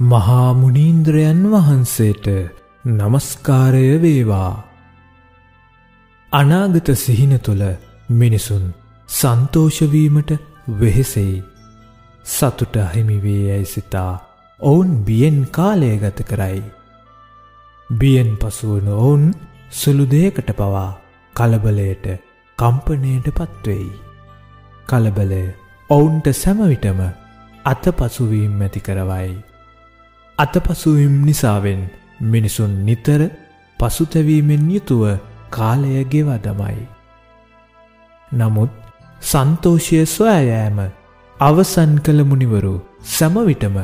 මහා මුනීන්ද්‍රයන් වහන්සේට নমස්කාරය වේවා. අනාගත සිහින තුළ මිනිසුන් සන්තෝෂවීමට වෙහෙසෙයි. සතුට අහිමිවේ යැයි සිතා ඔවුන් බියෙන් කාලය ගත කරයි. බියෙන් පසුවන ඔවුන් සුළුදයකට පවා කලබලයට කම්පනයට පත්වෙයි. කලබලය ඔවුන්ට සැමවිටම අතපසුවීම් ඇති කරවයි. අතපසුවීම් නිසාවෙන් මිනිසුන් නිතර පසුතැවීමෙන් යුතුව කාලය ගෙවදමයි. නමුත් සන්තෝෂය සොයායෑම අවසන් කළ මුනිවරු සැමවිටම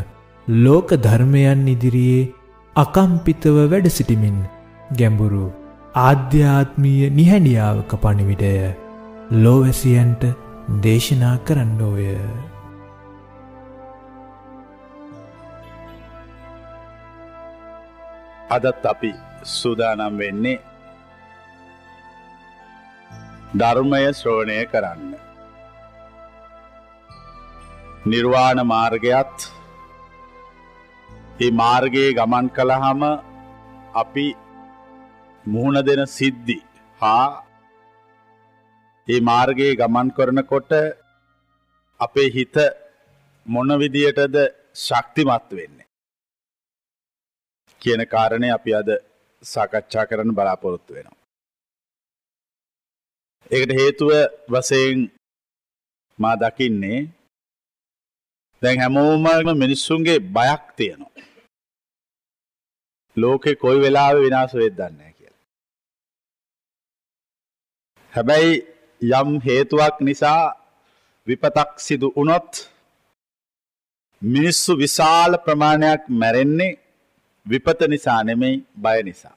ලෝක ධර්මයන් ඉදිරියේ අකම්පිතව වැඩ සිටිමින් ගැඹුරු ආධ්‍යාත්මීය නිහැඩියාවක පණිවිඩය ලෝවැසියන්ට දේශනා කරන්නෝය. අදත් අපි සූදානම් වෙන්නේ ධර්මය ශ්‍රෝණය කරන්න. නිර්වාණ මාර්ගයත් ඒ මාර්ගයේ ගමන් කළහම අපි මුහුණ දෙන සිද්ධි හා ඒ මාර්ගයේ ගමන් කරනකොට අපේ හිත මොන විදියටද ශක්තිමත් වෙන්නේ. කියන කාරණය අපි අද සාකච්ඡා කරන්න බලාපොරොත්තු වෙනවා. ඒකට හේතුව වසයෙන් මා දකින්නේ දැන් හැමෝම මිනිස්සුන්ගේ බයක් තියෙනවා. ලෝකෙ කොයි වෙලාවෙ විනාශ වෙයිද දන්නේ නැහැ කියලා. හැබැයි යම් හේතුවක් නිසා විපතක් සිදු වුණොත් මිනිස්සු විශාල ප්‍රමාණයක් මැරෙන්නේ විපත නිසා නෙමෙයි බය නිසා.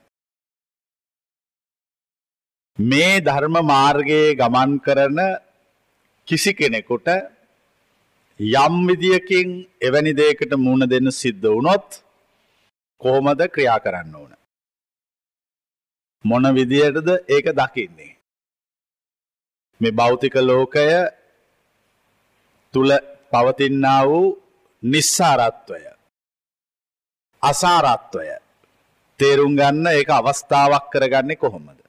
මේ ධර්ම මාර්ගයේ ගමන් කරන කිසි කෙනෙකුට යම් විදියකින් එවැනි දෙයකට මුණ දෙන්න සිද්ධ වුණොත් කොහොමද ක්‍රියා කරන්න ඕන. මොන විදියටද ඒක දකින්නේ. මේ භෞතික ලෝකය තුළ පවතින්නා වූ නිස්සාරත්වය අසාරත්වය තේරුම් ගන්න ඒක අවස්ථාවක් කරගන්නේ කොහොමද.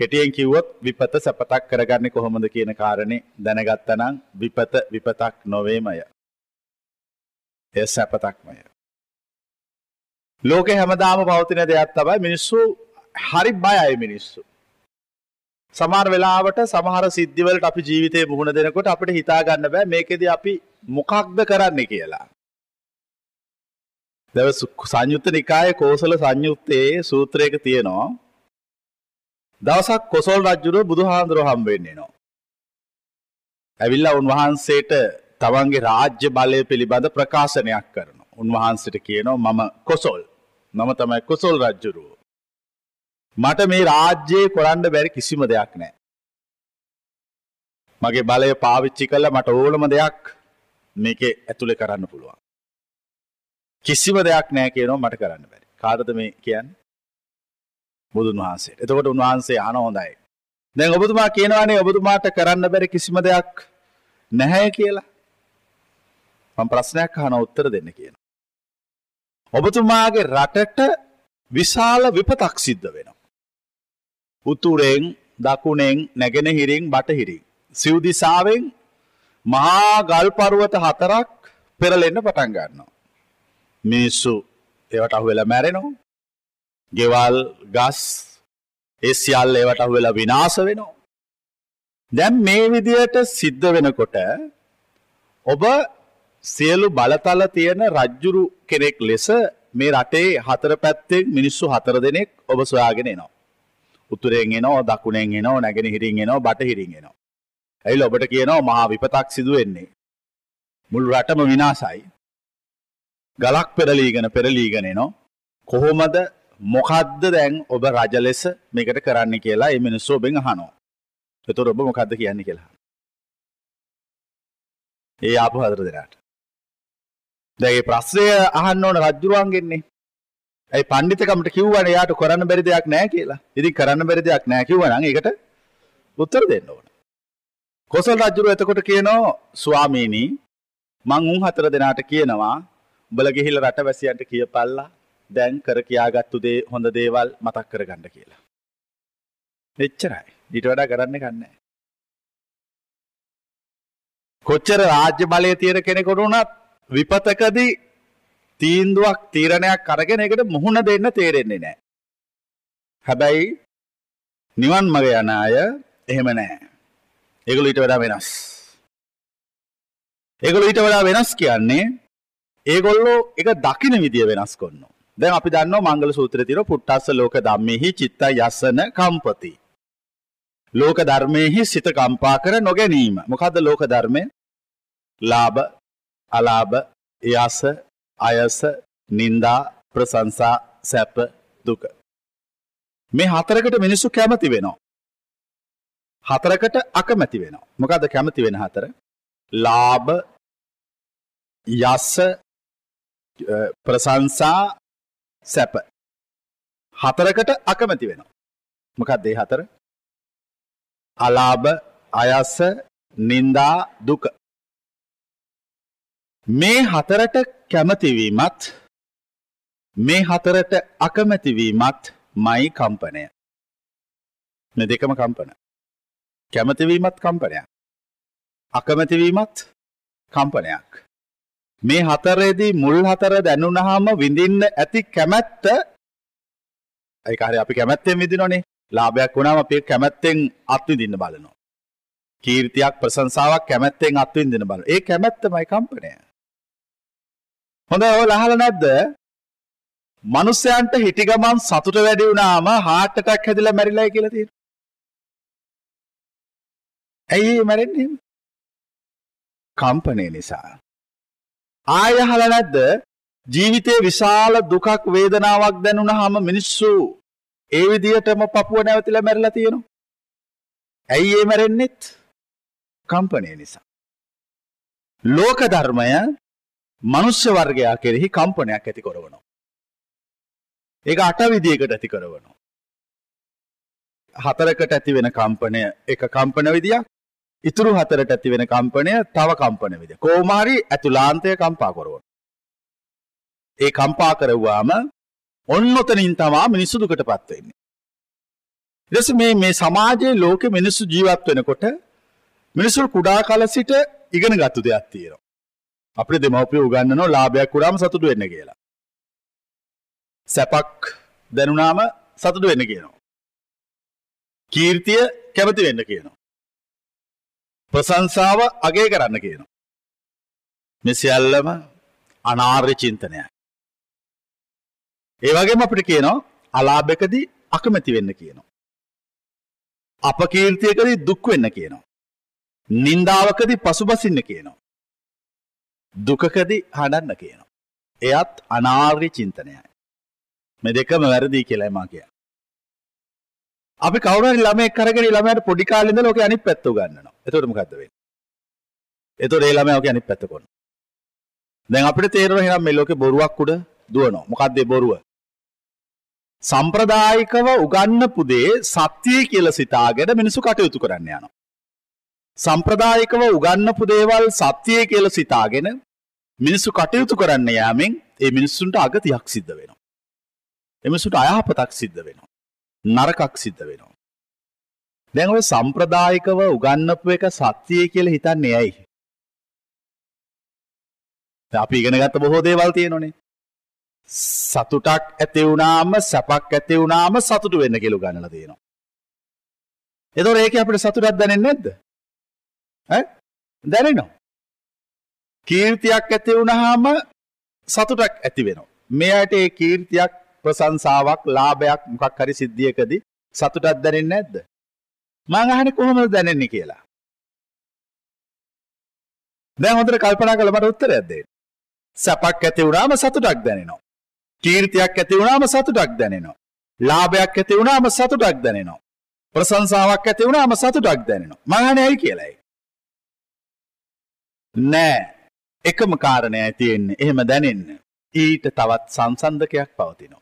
කෙටියෙන් කිව්වොත් විපත සැපතක් කරගන්නේ කොහොමද කියන කාරණේ දැනගත්තනම් විපත විපතක් නොවේමය. එය සැපතක්මය. ලෝකෙ හැමදාම පවතින දෙයක් තමයි මිනිස්සු හරි බයයි මිනිස්සු. සමහර වෙලාවට සමහර සිද්ධිවලට අපි ජීවිතේ මුහුණ දෙනකොට අපිට හිතා ගන්න බෑ මේකෙදි අපි මොකක්ද කරන්නේ කියලා. දැව සංයුත්ත නිකාය කෝසල සංයුත්තයේ සූත්‍රයක තියෙනවා දවසක් කොසල් රජ්ජුරුව බුදු හාන්දුරුව හම්බෙන්නේ නවා. ඇවිල්ල උන්වහන්සේට තමන්ගේ රාජ්‍ය බලය පිළිබඳ ප්‍රකාශනයක් කරන. උන්වහන්සට කියනවා මම කොසොල් නම තමයි කොසොල් රජ්ජුරුව. මට මේ රාජ්‍යයේ කොරන්ඩ බැරි කිසිම දෙයක් නෑ. මගේ බලය පාවිච්චි කල්ල මට ඕනම දෙයක් මේක ඇතුළෙ කරන්න පුළුවන්. කිසිම දෙයක් නෑ කියනවා මට කරන්න බැරි. කාටද මේ කියන්නේ? බුදුන් වහන්සේට. එතකොට උන්වහන්සේ අහන හොඳයි. දැන් ඔබතුමා කියනවානේ ඔබතුමාට කරන්න බැරි කිසිම දෙයක් නැහැ කියලා. මම ප්‍රශ්නයක් අහන උත්තර දෙන්න කියනවා. ඔබතුමාගේ රටට විශාල විපතක් සිද්ධ වෙනවා. උතුරෙන් දකුණෙන් නැගෙනහිරින් බටහිරින් සිව් දිසාවෙන් මහා ගල් පර්වත හතරක් පෙරලෙන්න පටන් ගන්නවා. මිනිස්සු ඒවට අහු වෙලා මැරෙනවා. ගෙවල් ගස් ඒ සියල්ල ඒවට අහු වෙලා විනාශ වෙනවා. දැන් මේ විදියට සිද්ධ වෙනකොට ඔබ සියලු බලතල තියෙන රජ්ජුරු කෙනෙක් ලෙස මේ රටේ හතර පැත්තෙන් මිනිස්සු හතර දෙනෙක් ඔබ සොයාගෙන එනවා. උතුරෙන් එනවා දකුණෙන් එනවා නැගෙනහිරින් එනවා බටහිරින් එනවා. ඇයිල ඔබට කියනවා මහා විපතක් සිදුවෙන්නේ. මුළු රටම විනාසයි. ගලක් පෙරලීගෙන පෙරලීගෙන නවා. කොහොමද මොකද්ද දැන් ඔබ රජ ලෙස මේකට කරන්න කියලා ඒ මිනිස්සු ඔබෙන් අහනවා. එතකොට ඔබ මොකද්ද කියන්නේ කියලා. ඒ ආපු හතර දෙනාට. දැන් මේ ප්‍රශ්නය අහන්න ඕන රජුරුවන්ගෙන්නේ. ඇයි පඬිතකමට කිව්වනේ යාට කරන්න බැරි දෙයක් නැහැ කියලා. ඉතින් කරන්න බැරි දෙයක් නැහැ කිව්වනම් ඒකට උත්තර දෙන්න ඕන. කොසල් රජුරුව එතකොට කියනවා ස්වාමීනි මං උන් හතර දෙනාට කියනවා බල ගිහිල්ල රට වැසියන්ට කිය පල්ලා දැන් කර කියාගත්තු දේ හොඳ දේවල් මතක් කර ගණ්ඩ කියලා. එච්චරයි ඊට වඩා කරන්න ගන්න. කොච්චර රාජ්‍ය බලය තියෙන කෙනෙකුට වුණත් විපතකදී තීන්දුවක් තීරණයක් කරගෙන එකට මුහුණ දෙන්න තේරෙන්නේ නෑ. හැබැයි නිවන් මග යන අය එහෙම නෑ. ඒගොල්ලෝ ඊට වඩා වෙනස්. ඒගොල්ලෝ ඊට වඩා වෙනස් කියන්නේ ඒගොල්ලෝ එක දකින විදිය වෙනස් කොන්න. දැන් අපි දන්නවා මංගල සූත්‍රයේ තියෙන පුට්ටස්ස ලෝක ධම්මෙහි චිත්ත යසන කම්පති. ලෝක ධර්මයෙහි සිත කම්පා කර නොගැනීම. මොකද්ද ලෝක ධර්මය? ලාභ, අලාභ, යස, අයස, නිന്ദා, ප්‍රශංසා, සැප, දුක. මේ හතරකට මිනිස්සු කැමති වෙනවා. හතරකට අකමැති වෙනවා. මොකද්ද කැමති වෙන හතර? ලාභ, යස, ප්‍රශංසා, සැප. හතරකට අකමැති වෙනවා. මොකක්ද ඒ හතර? අලාභ, අයස, නිന്ദා, දුක. මේ හතරට කැමතිවීමත් මේ හතරට අකමැතිවීමත් මයි කම්පනය. මේ දෙකම කම්පන. කැමතිවීමත් කම්පනයක්. අකමැතිවීමත් කම්පනයක්. මේ හතරේදී මුල් හතර දැනුනහම විඳින්න ඇති කැමැත්ත ඒකාරය අපි කැමැත්තෙන් විදිනොනේ ලාභයක් වුණාම අපි කැමැත්තෙන් අත්විඳින්න බලනවා. කීර්තියක් ප්‍රශංසාවක් කැමැත්තෙන් අත්විඳින්න බලනවා. ඒ කැමැත්තමයි කම්පනය. හොඳ ඔය අහලා නැද්ද? මිනිස්යන්ට හිටි ගමන් සතුට වැඩි වුණාම heart attack හැදිලා මැරිලායි කියලා තියෙනවා. ඇයි මැරෙන්නේ? කම්පණය නිසා. ආය අහලා නැද්ද? ජීවිතේ විශාල දුකක් වේදනාවක් දැනුණාම මිනිස්සු ඒ විදිහටම පපුව නැවතිලා මැරිලා තියෙනවා. ඇයි ඒ මැරෙන්නෙත්? කම්පණය නිසා. ලෝක ධර්මය මනුෂ්‍ය වර්ගයා කෙරෙහි කම්පනයක් ඇති කරවනවා. ඒක අට විදියකට ඇති කරවනවා. හතරකට ඇති වෙන කම්පනය එක කම්පන විදියක් ඉතුරු හතරට ඇති වෙන කම්පනය තව කම්පන විදිය. කොහොමහරි ඇතුළාන්තය කම්පා කරවන. ඒ කම්පා කරවුවාම ඔන්න ඔතනින් තමා මිනිස්සු දුකට පත් වෙන්නේ. ඊට මේ මේ සමාජයේ ලෝකෙ මිනිස්සු ජීවත් වෙනකොට මිනිස්සු කුඩා කල සිට ඉගෙන ගත්තු දෙයක් තියෙනවා. අපිට දෙමව්පියෝ උගන්වනවා ලාභයක් උරාම සතුටු වෙන්න කියලා. සැපක් දැනුනාම සතුටු වෙන්න කියනවා. කීර්තිය කැමති වෙන්න කියනවා. ප්‍රශංසාව අගය කරන්න කියනවා. මේ සියල්ලම අනාර්ය චින්තනයයි. ඒ වගේම අපිට කියනවා අලාභකදී අකමැති වෙන්න කියනවා. අපකීර්තියකදී දුක් වෙන්න කියනවා. නින්දාවකදී පසුබසින්න කියනවා. දුකකදී හඬන්න කියනවා. එයත් අනාර්ය චින්තනයයි. මේ දෙකම වැරදි කියලා මා කිය. අපි කවුරු හරි ළමයෙක් අරගෙන ළමයාට පොඩි කාලේ ඉඳලා ඔකේ අනිත් පැත්ත උගන්වනවා. එතකොට මොකද්ද වෙන්නේ? එතකොට ඒ ළමයා ඔකේ අනිත් පැත්ත කරනවා. දැන් අපිට තේරෙනවා එහෙනම් මේ ලෝකේ බොරුවක් උඩ දුවනවා. මොකද්ද ඒ බොරුව? සම්ප්‍රදායිකව උගන්නපු දේ සත්‍යයි කියලා සිතාගෙන මිනිස්සු කටයුතු කරන්න යනවා. සම්ප්‍රදායිකව උගන්නපු දේවල් සත්‍යයි කියලා සිතාගෙන මිනිස්සු කටයුතු කරන්න යාමෙන් ඒ මිනිස්සුන්ට අගතියක් සිද්ධ වෙනවා. එමිසුට අයහපතක් සිද්ධ වෙනවා. නරකක් සිද්ධ වෙනවා. දැන් ඔය සම්ප්‍රදායිකව උගන්නපු එක සත්‍යය කියලා හිතන්නේ ඇයි? අපි ඉගෙන ගත්ත බොහෝ දේවල් තියෙනනේ. සතුටක් ඇති වුණාම සැපක් ඇති වුණාම සතුටු වෙන්න කියලා උගන්වලා තියෙනවා. එතකොට ඒකේ අපිට සතුටක් දැනෙන්නේ නැද්ද? ඈ? දැනෙනවා. කීර්තියක් ඇති වුණාම සතුටක් ඇති වෙනවා. මෙයාට ඒ කීර්තියක් ප්‍රශංසාවක් ලාභයක් මොකක් හරි සිද්ධියකදී සතුටක් දැනෙන්නේ නැද්ද? මං අහන්නේ කොහොමද දැනෙන්නේ කියලා. දැන් හොඳට කල්පනා කරලා මට උත්තරයක් දෙන්න. සැපක් ඇති වුණාම සතුටක් දැනෙනවා. කීර්තියක් ඇති වුණාම සතුටක් දැනෙනවා. ලාභයක් ඇති වුණාම සතුටක් දැනෙනවා. ප්‍රශංසාවක් ඇති වුණාම සතුටක් දැනෙනවා. මං අහන්නේ ඇයි කියලායි. නෑ. එකම කාරණයයි තියෙන්නේ. එහෙම දැනෙන්න. ඊට තවත් සංසන්දකයක් පවතිනවා.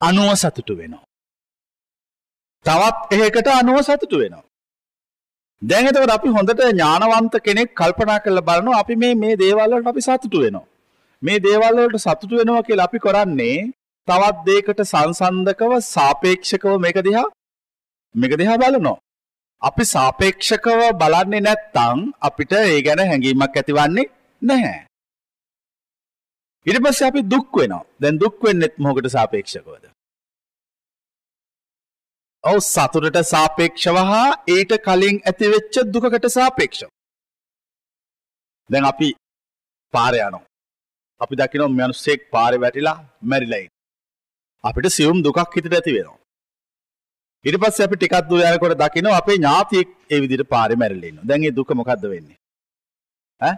අනුව සතුටු වෙනවා. තවත් එහෙකට අනුව සතුටු වෙනවා. දැන් එතකොට අපි හොඳට ඥානවන්ත කෙනෙක් කල්පනා කරලා බලනවා අපි මේ මේ දේවල් වලට අපි සතුටු වෙනවා. මේ දේවල් වලට සතුටු වෙනවා කියලා අපි කරන්නේ තවත් දෙයකට සංසන්දකව සාපේක්ෂකව මේක දිහා මේක දිහා බලනවා. අපි සාපේක්ෂකව බලන්නේ නැත්තම් අපිට ඒ ගැන හැඟීමක් ඇතිවන්නේ නැහැ. ඊට පස්සේ අපි දුක් වෙනවා. දැන් දුක් වෙන්නෙත් මොකකට සාපේක්ෂකවද? ඔව් සතුටට සාපේක්ෂව හා ඊට කලින් ඇතිවෙච්ච දුකකට සාපේක්ෂව. දැන් අපි පාරේ යනවා. අපි දකිනවා මිනිස්සෙක් පාරේ වැටිලා මැරිලා ඉන්නේ. අපිට සියුම් දුකක් හිතට ඇති වෙනවා. ඊට පස්සේ අපි ටිකක් දුර යනකොට දකිනවා අපේ ඥාතියෙක් ඒ විදිහට පාරේ මැරිලා ඉන්නවා. දැන් මේ දුක මොකද්ද වෙන්නේ? ඈ?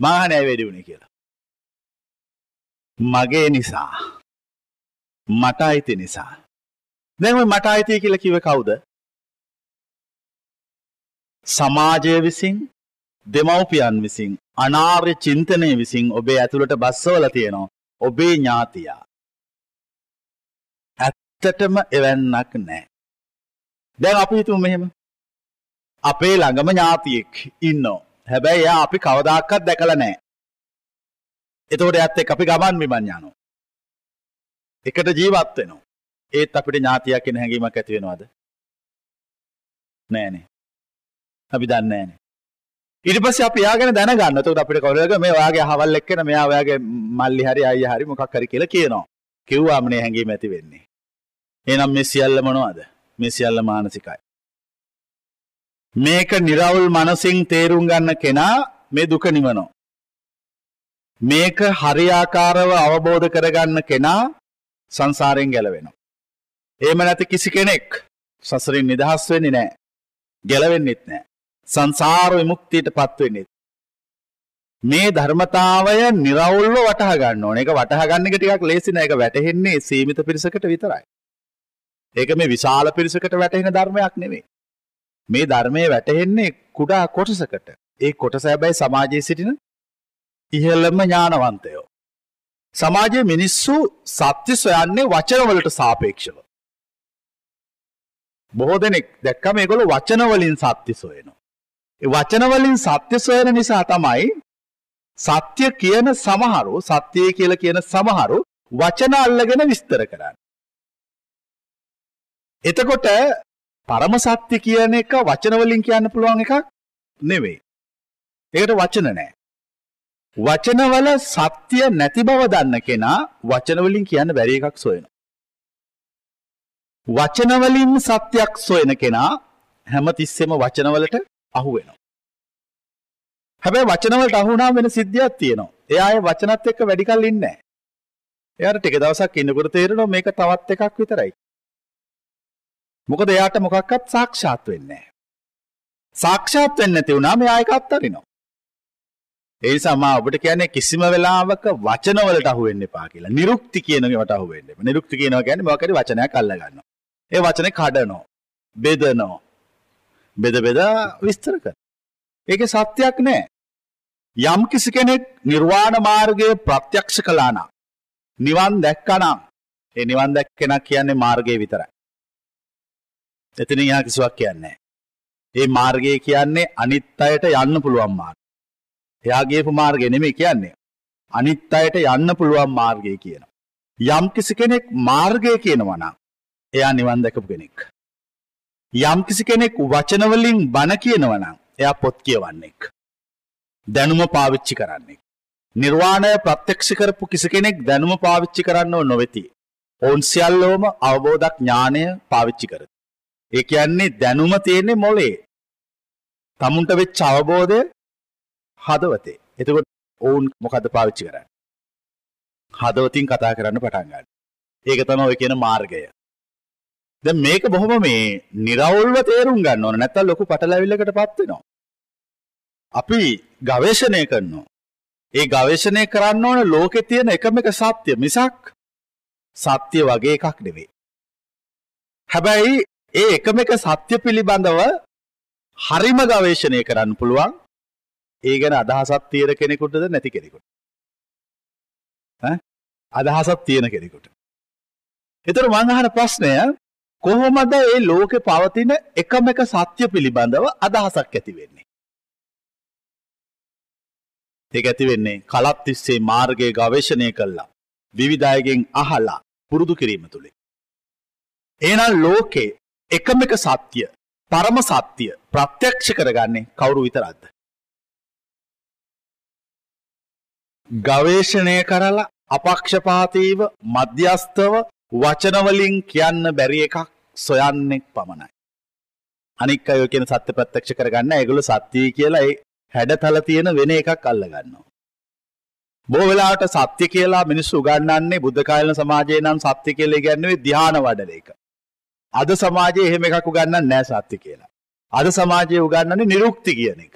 මාහනේ වැඩි වුණේ කියලා. මගේ නිසා. මට අයිති නිසා. දැන් ඔය මට අයිති කියලා කිව්වේ කවුද? සමාජය විසින් දෙමව්පියන් විසින් අනාර්ය චින්තනය විසින් ඔබේ ඇතුළට බස්සවල තියෙනවා ඔබේ ඥාතියා. ඇත්තටම එවැන්නක් නෑ. දැන් අපි හිතමු මෙහෙම. අපේ ළඟම ඥාතියෙක් ඉන්නෝ. හැබැයි එයා අපි කවදාකවත් දැකලා නෑ. එතකොට එයත් එක්ක අපි ගමන් බිමන් යනවා. එකට ජීවත් වෙනවා. ඒත් අපිට ඥාතියක් කියන හැඟීමක් ඇති වෙනවද? නෑනේ. අපි දන්නේ නෑනේ. ඊට පස්සේ අපි එයා ගැන දැනගන්න. එතකොට අපිට කවුරුහරි මේ ඔයාගේ අහවල් එක්කන මෙයා ඔයාගේ මල්ලි හරි අයියා හරි මොකක් හරි කියලා කියනවා. කිව්වාම නේ හැඟීම ඇති වෙන්නේ. එහෙනම් මේ සියල්ල මොනවද? මේ සියල්ල මානසිකයි. මේක निराවුල් මනසින් තේරුම් ගන්න කෙනා මේ දුක නිවනවා. මේක හරියාකාරව අවබෝධ කරගන්න කෙනා සංසාරයෙන් ගැලවෙනවා. එහෙම නැති කිසි කෙනෙක් සසරින් නිදහස් වෙන්නේ නැහැ. ගැලවෙන්නෙත් නැහැ. සංසාර විමුක්තියට පත් වෙන්නේ. මේ ධර්මතාවය निराවුල්ව වටහා ගන්න ඕනේ. ඒක වටහා ගන්න එක ටිකක් ලේසි නෑ. ඒක වැටහෙන්නේ සීමිත පිරිසකට විතරයි. ඒක මේ විශාල පිරිසකට වැටහෙන ධර්මයක් නෙමෙයි. මේ ධර්මයේ වැටහෙන්නේ කුඩා කොටසකට. ඒ කොටස හැබැයි සමාජයේ සිටින ඉහළම ඥානවන්තයෝ. සමාජයේ මිනිස්සු සත්‍ය සොයන්නේ වචනවලට සාපේක්ෂව. බොහෝ දෙනෙක් දැක්කම මේගොල්ලෝ වචන වලින් සත්‍ය සොයනවා. ඒ වචන වලින් සත්‍ය සොයන නිසා තමයි සත්‍ය කියන සමහරු සත්‍යය කියලා කියන සමහරු වචන අල්ලගෙන විස්තර කරන්නේ. එතකොට පරම සත්‍ය කියන එක වචන වලින් කියන්න පුළුවන් එකක් නෙවෙයි. ඒකට වචන නැහැ. වචනවල සත්‍ය නැති බව දන්න කෙනා වචන වලින් කියන්න බැරි එකක් සොයනවා. වචන වලින් සත්‍යයක් සොයන කෙනා හැමතිස්සෙම වචනවලට අහු වෙනවා. හැබැයි වචනවලට අහු වුණාම වෙන සිද්ධියක් තියෙනවා. එයා ඒ වචනත් එක්ක වැඩි කල් ඉන්නේ නැහැ. එයාට ටික දවසක් ඉන්නකොට තේරෙනවා මේක තවත් එකක් විතරයි. මොකද එයාට මොකක්වත් සාක්ෂාත් වෙන්නේ නැහැ. සාක්ෂාත් වෙන්නේ නැති වුණාම එයා ඒක අත්හරිනවා. ඒ නිසා මා ඔබට කියන්නේ කිසිම වෙලාවක වචන වලට අහු වෙන්න එපා කියලා. නිරුක්ති කියන ඒවාට අහු වෙන්න එපා. නිරුක්ති කියනවා කියන්නේ මොකක් හරි වචනයක් අල්ල ගන්නවා. ඒ වචනේ කඩනවා. බෙදනවා. බෙද බෙදා විස්තර කරනවා. ඒකේ සත්‍යයක් නැහැ. යම් කිසි කෙනෙක් නිර්වාණ මාර්ගයේ ප්‍රත්‍යක්ෂ කළා නම් නිවන් දැක්කා නම් ඒ නිවන් දැක්කෙනා කියන්නේ මාර්ගය විතරයි. එතනින් එහා කිසිවක් කියන්නේ ඒ මාර්ගය කියන්නේ අනිත් අයට යන්න පුළුවන් මාර්ගය. එයා ගියපු මාර්ගය නෙමෙයි කියන්නේ. අනිත් අයට යන්න පුළුවන් මාර්ගය කියනවා. යම් කිසි කෙනෙක් මාර්ගය කියනවා නම් එයා නිවන් දැකපු කෙනෙක්. යම් කිසි කෙනෙක් වචන වලින් බණ කියනවා නම් එයා පොත් කියවන්නෙක්. දැනුම පාවිච්චි කරන්නෙක්. නිර්වාණය ප්‍රත්‍යක්ෂ කරපු කිසි කෙනෙක් දැනුම පාවිච්චි කරන්නව නොවෙති. ඔවුන් සියල්ලෝම අවබෝධක් ඥානය පාවිච්චි කරති. ඒ කියන්නේ දැනුම තියෙන්නේ මොලේ. තමුන්ට වෙච්ච අවබෝධය හදවතේ. එතකොට ඔවුන් මොකද්ද පාවිච්චි කරන්නේ? හදවතින් කතා කරන්න පටන් ගන්න. ඒක තමයි ඔය කියන මාර්ගය. දැන් මේක බොහොම මේ निराවුල්ව තේරුම් ගන්න ඕන නැත්නම් ලොකු පටලැවිල්ලකටපත් වෙනවා. අපි ගවේෂණය කරනවා. ඒ ගවේෂණය කරන්න ඕන ලෝකේ තියෙන එකම එක සත්‍ය මිසක් සත්‍ය වගේ එකක් නෙවෙයි. හැබැයි ඒ එකම එක සත්‍ය පිළිබඳව හරිම ගවේෂණය කරන්න පුළුවන් ඒ ගැන අදහසක් තියෙන කෙනෙකුටද නැති කෙනෙකුට අදහසක් තියෙන කෙනෙකුට එතර මං අහන ප්‍රශ්නය කොහොමද ඒ ලෝකෙ පවතින එකම එක සත්‍ය පිළිබඳව අදහසක් ඇති වෙන්නේ. ඒක ඇති වෙන්නේ කලත් තිස්සේ මාර්ගයේ ගවේෂණය කළා. විවිධ අහලා පුරුදු කිරීම තුලින්. එහෙනම් ලෝකේ එකම එක සත්‍ය, පරම සත්‍ය ප්‍රත්‍යක්ෂ කරගන්නේ කවුරු විතරක්ද? ගවේෂණය කරලා අපක්ෂපාතීව මධ්‍යස්තව වචනවලින් කියන්න බැරි එකක් සොයන්නෙක් පමණයි. අනික් අය කියන සත්‍ය ප්‍රත්‍යක්ෂ කරගන්න ඒගොල්ලෝ සත්‍යයි කියලා ඒ හැඩතල තියෙන වෙන එකක් අල්ලගන්නවා. බොහෝ වෙලාවට සත්‍ය කියලා මිනිස්සු උගන්වන්නේ බුද්ධ කාලීන සමාජයේ නම් සත්‍ය කියලා කියන්නේ ධ්‍යාන වඩන එක. අද සමාජයේ එහෙම එකක් උගන්වන්නේ නැහැ සත්‍ය කියලා. අද සමාජයේ උගන්වන්නේ නිරුක්ති කියන එක.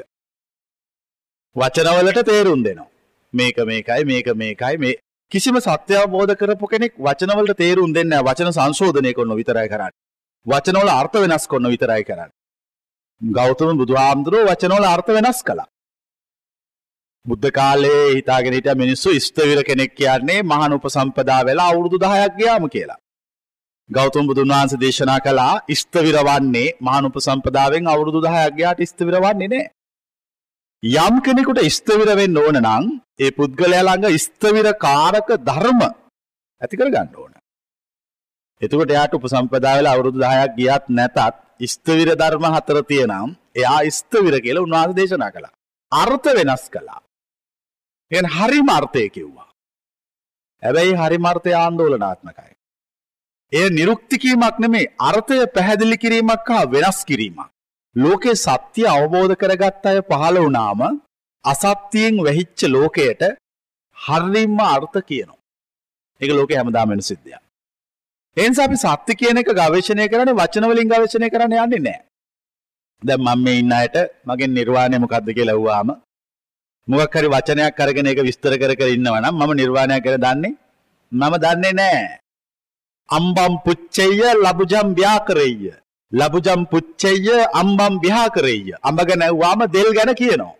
වචනවලට තේරුම් දෙනවා. මේක මේකයි මේක මේකයි මේ කිසිම සත්‍ය අවබෝධ කරපු කෙනෙක් වචනවලට තේරුම් දෙන්නේ නැහැ. වචන සංශෝධනය කරන විතරයි කරන්නේ. වචනවල අර්ථ වෙනස් කරන විතරයි කරන්නේ. ගෞතම බුදුහාමුදුරුවෝ වචනවල අර්ථ වෙනස් කළා. බුද්ධ කාලේ හිතාගෙන හිටිය මිනිස්සු ස්ථවිර කෙනෙක් කියන්නේ මහාන උපසම්පදා වෙලා අවුරුදු 10ක් ගියාම කියලා. ගෞතම බුදුන් වහන්සේ දේශනා කළා ස්ථවිර වන්නේ මහාන උපසම්පදාවෙන් අවුරුදු 10ක් ගියාට ස්ථවිර වන්නේ නැහැ. යම් කෙනෙකුට ස්ථවිර වෙන්න ඕන නම් ඒ පුද්ගලයා ළඟ ස්ථවිර කාරක ධර්ම ඇති කර ගන්න ඕන. එතකොට එයාට උපසම්පදා වෙලා අවුරුදු 10ක් ගියත් නැතත් ස්ථවිර ධර්ම හතර තියෙනම් එයා ස්ථවිර කියලා උන්වහන්සේ දේශනා කළා. අර්ථ වෙනස් කළා. එහෙනම් හරිම අර්ථය කිව්වා. හැබැයි හරිම අර්ථය ආందోලනාත්මකයි. එය නිරුක්ති කීමක් නෙමෙයි අර්ථය පැහැදිලි කිරීමක් හා වෙනස් කිරීමක්. ලෝකේ සත්‍ය අවබෝධ කරගත් අය පහළ වුණාම අසත්‍යයෙන් වැහිච්ච ලෝකයට හරිම අර්ථ කියනවා. ඒක ලෝකේ හැමදාම වෙන සිද්ධියක්. ඒ නිසා අපි සත්‍ය කියන එක ගවේෂණය කරන්නේ වචන වලින් ගවේෂණය කරන්න යන්නේ නැහැ. දැන් මම මේ ඉන්න අයට මගෙන් නිර්වාණය මොකද්ද කියලා අහුවාම මොකක් හරි වචනයක් අරගෙන ඒක විස්තර කර කර ඉන්නවා නම් මම නිර්වාණය කියලා දන්නේ මම දන්නේ නැහැ. අම්බම් පුච්චෙය ලබුජම් ව්‍යාකරෙය. ලබුජම් පුච්චෙය අම්බම් ව්‍යාකරෙය. අඹ ගැන ඇහුවාම දෙල් ගැන කියනවා.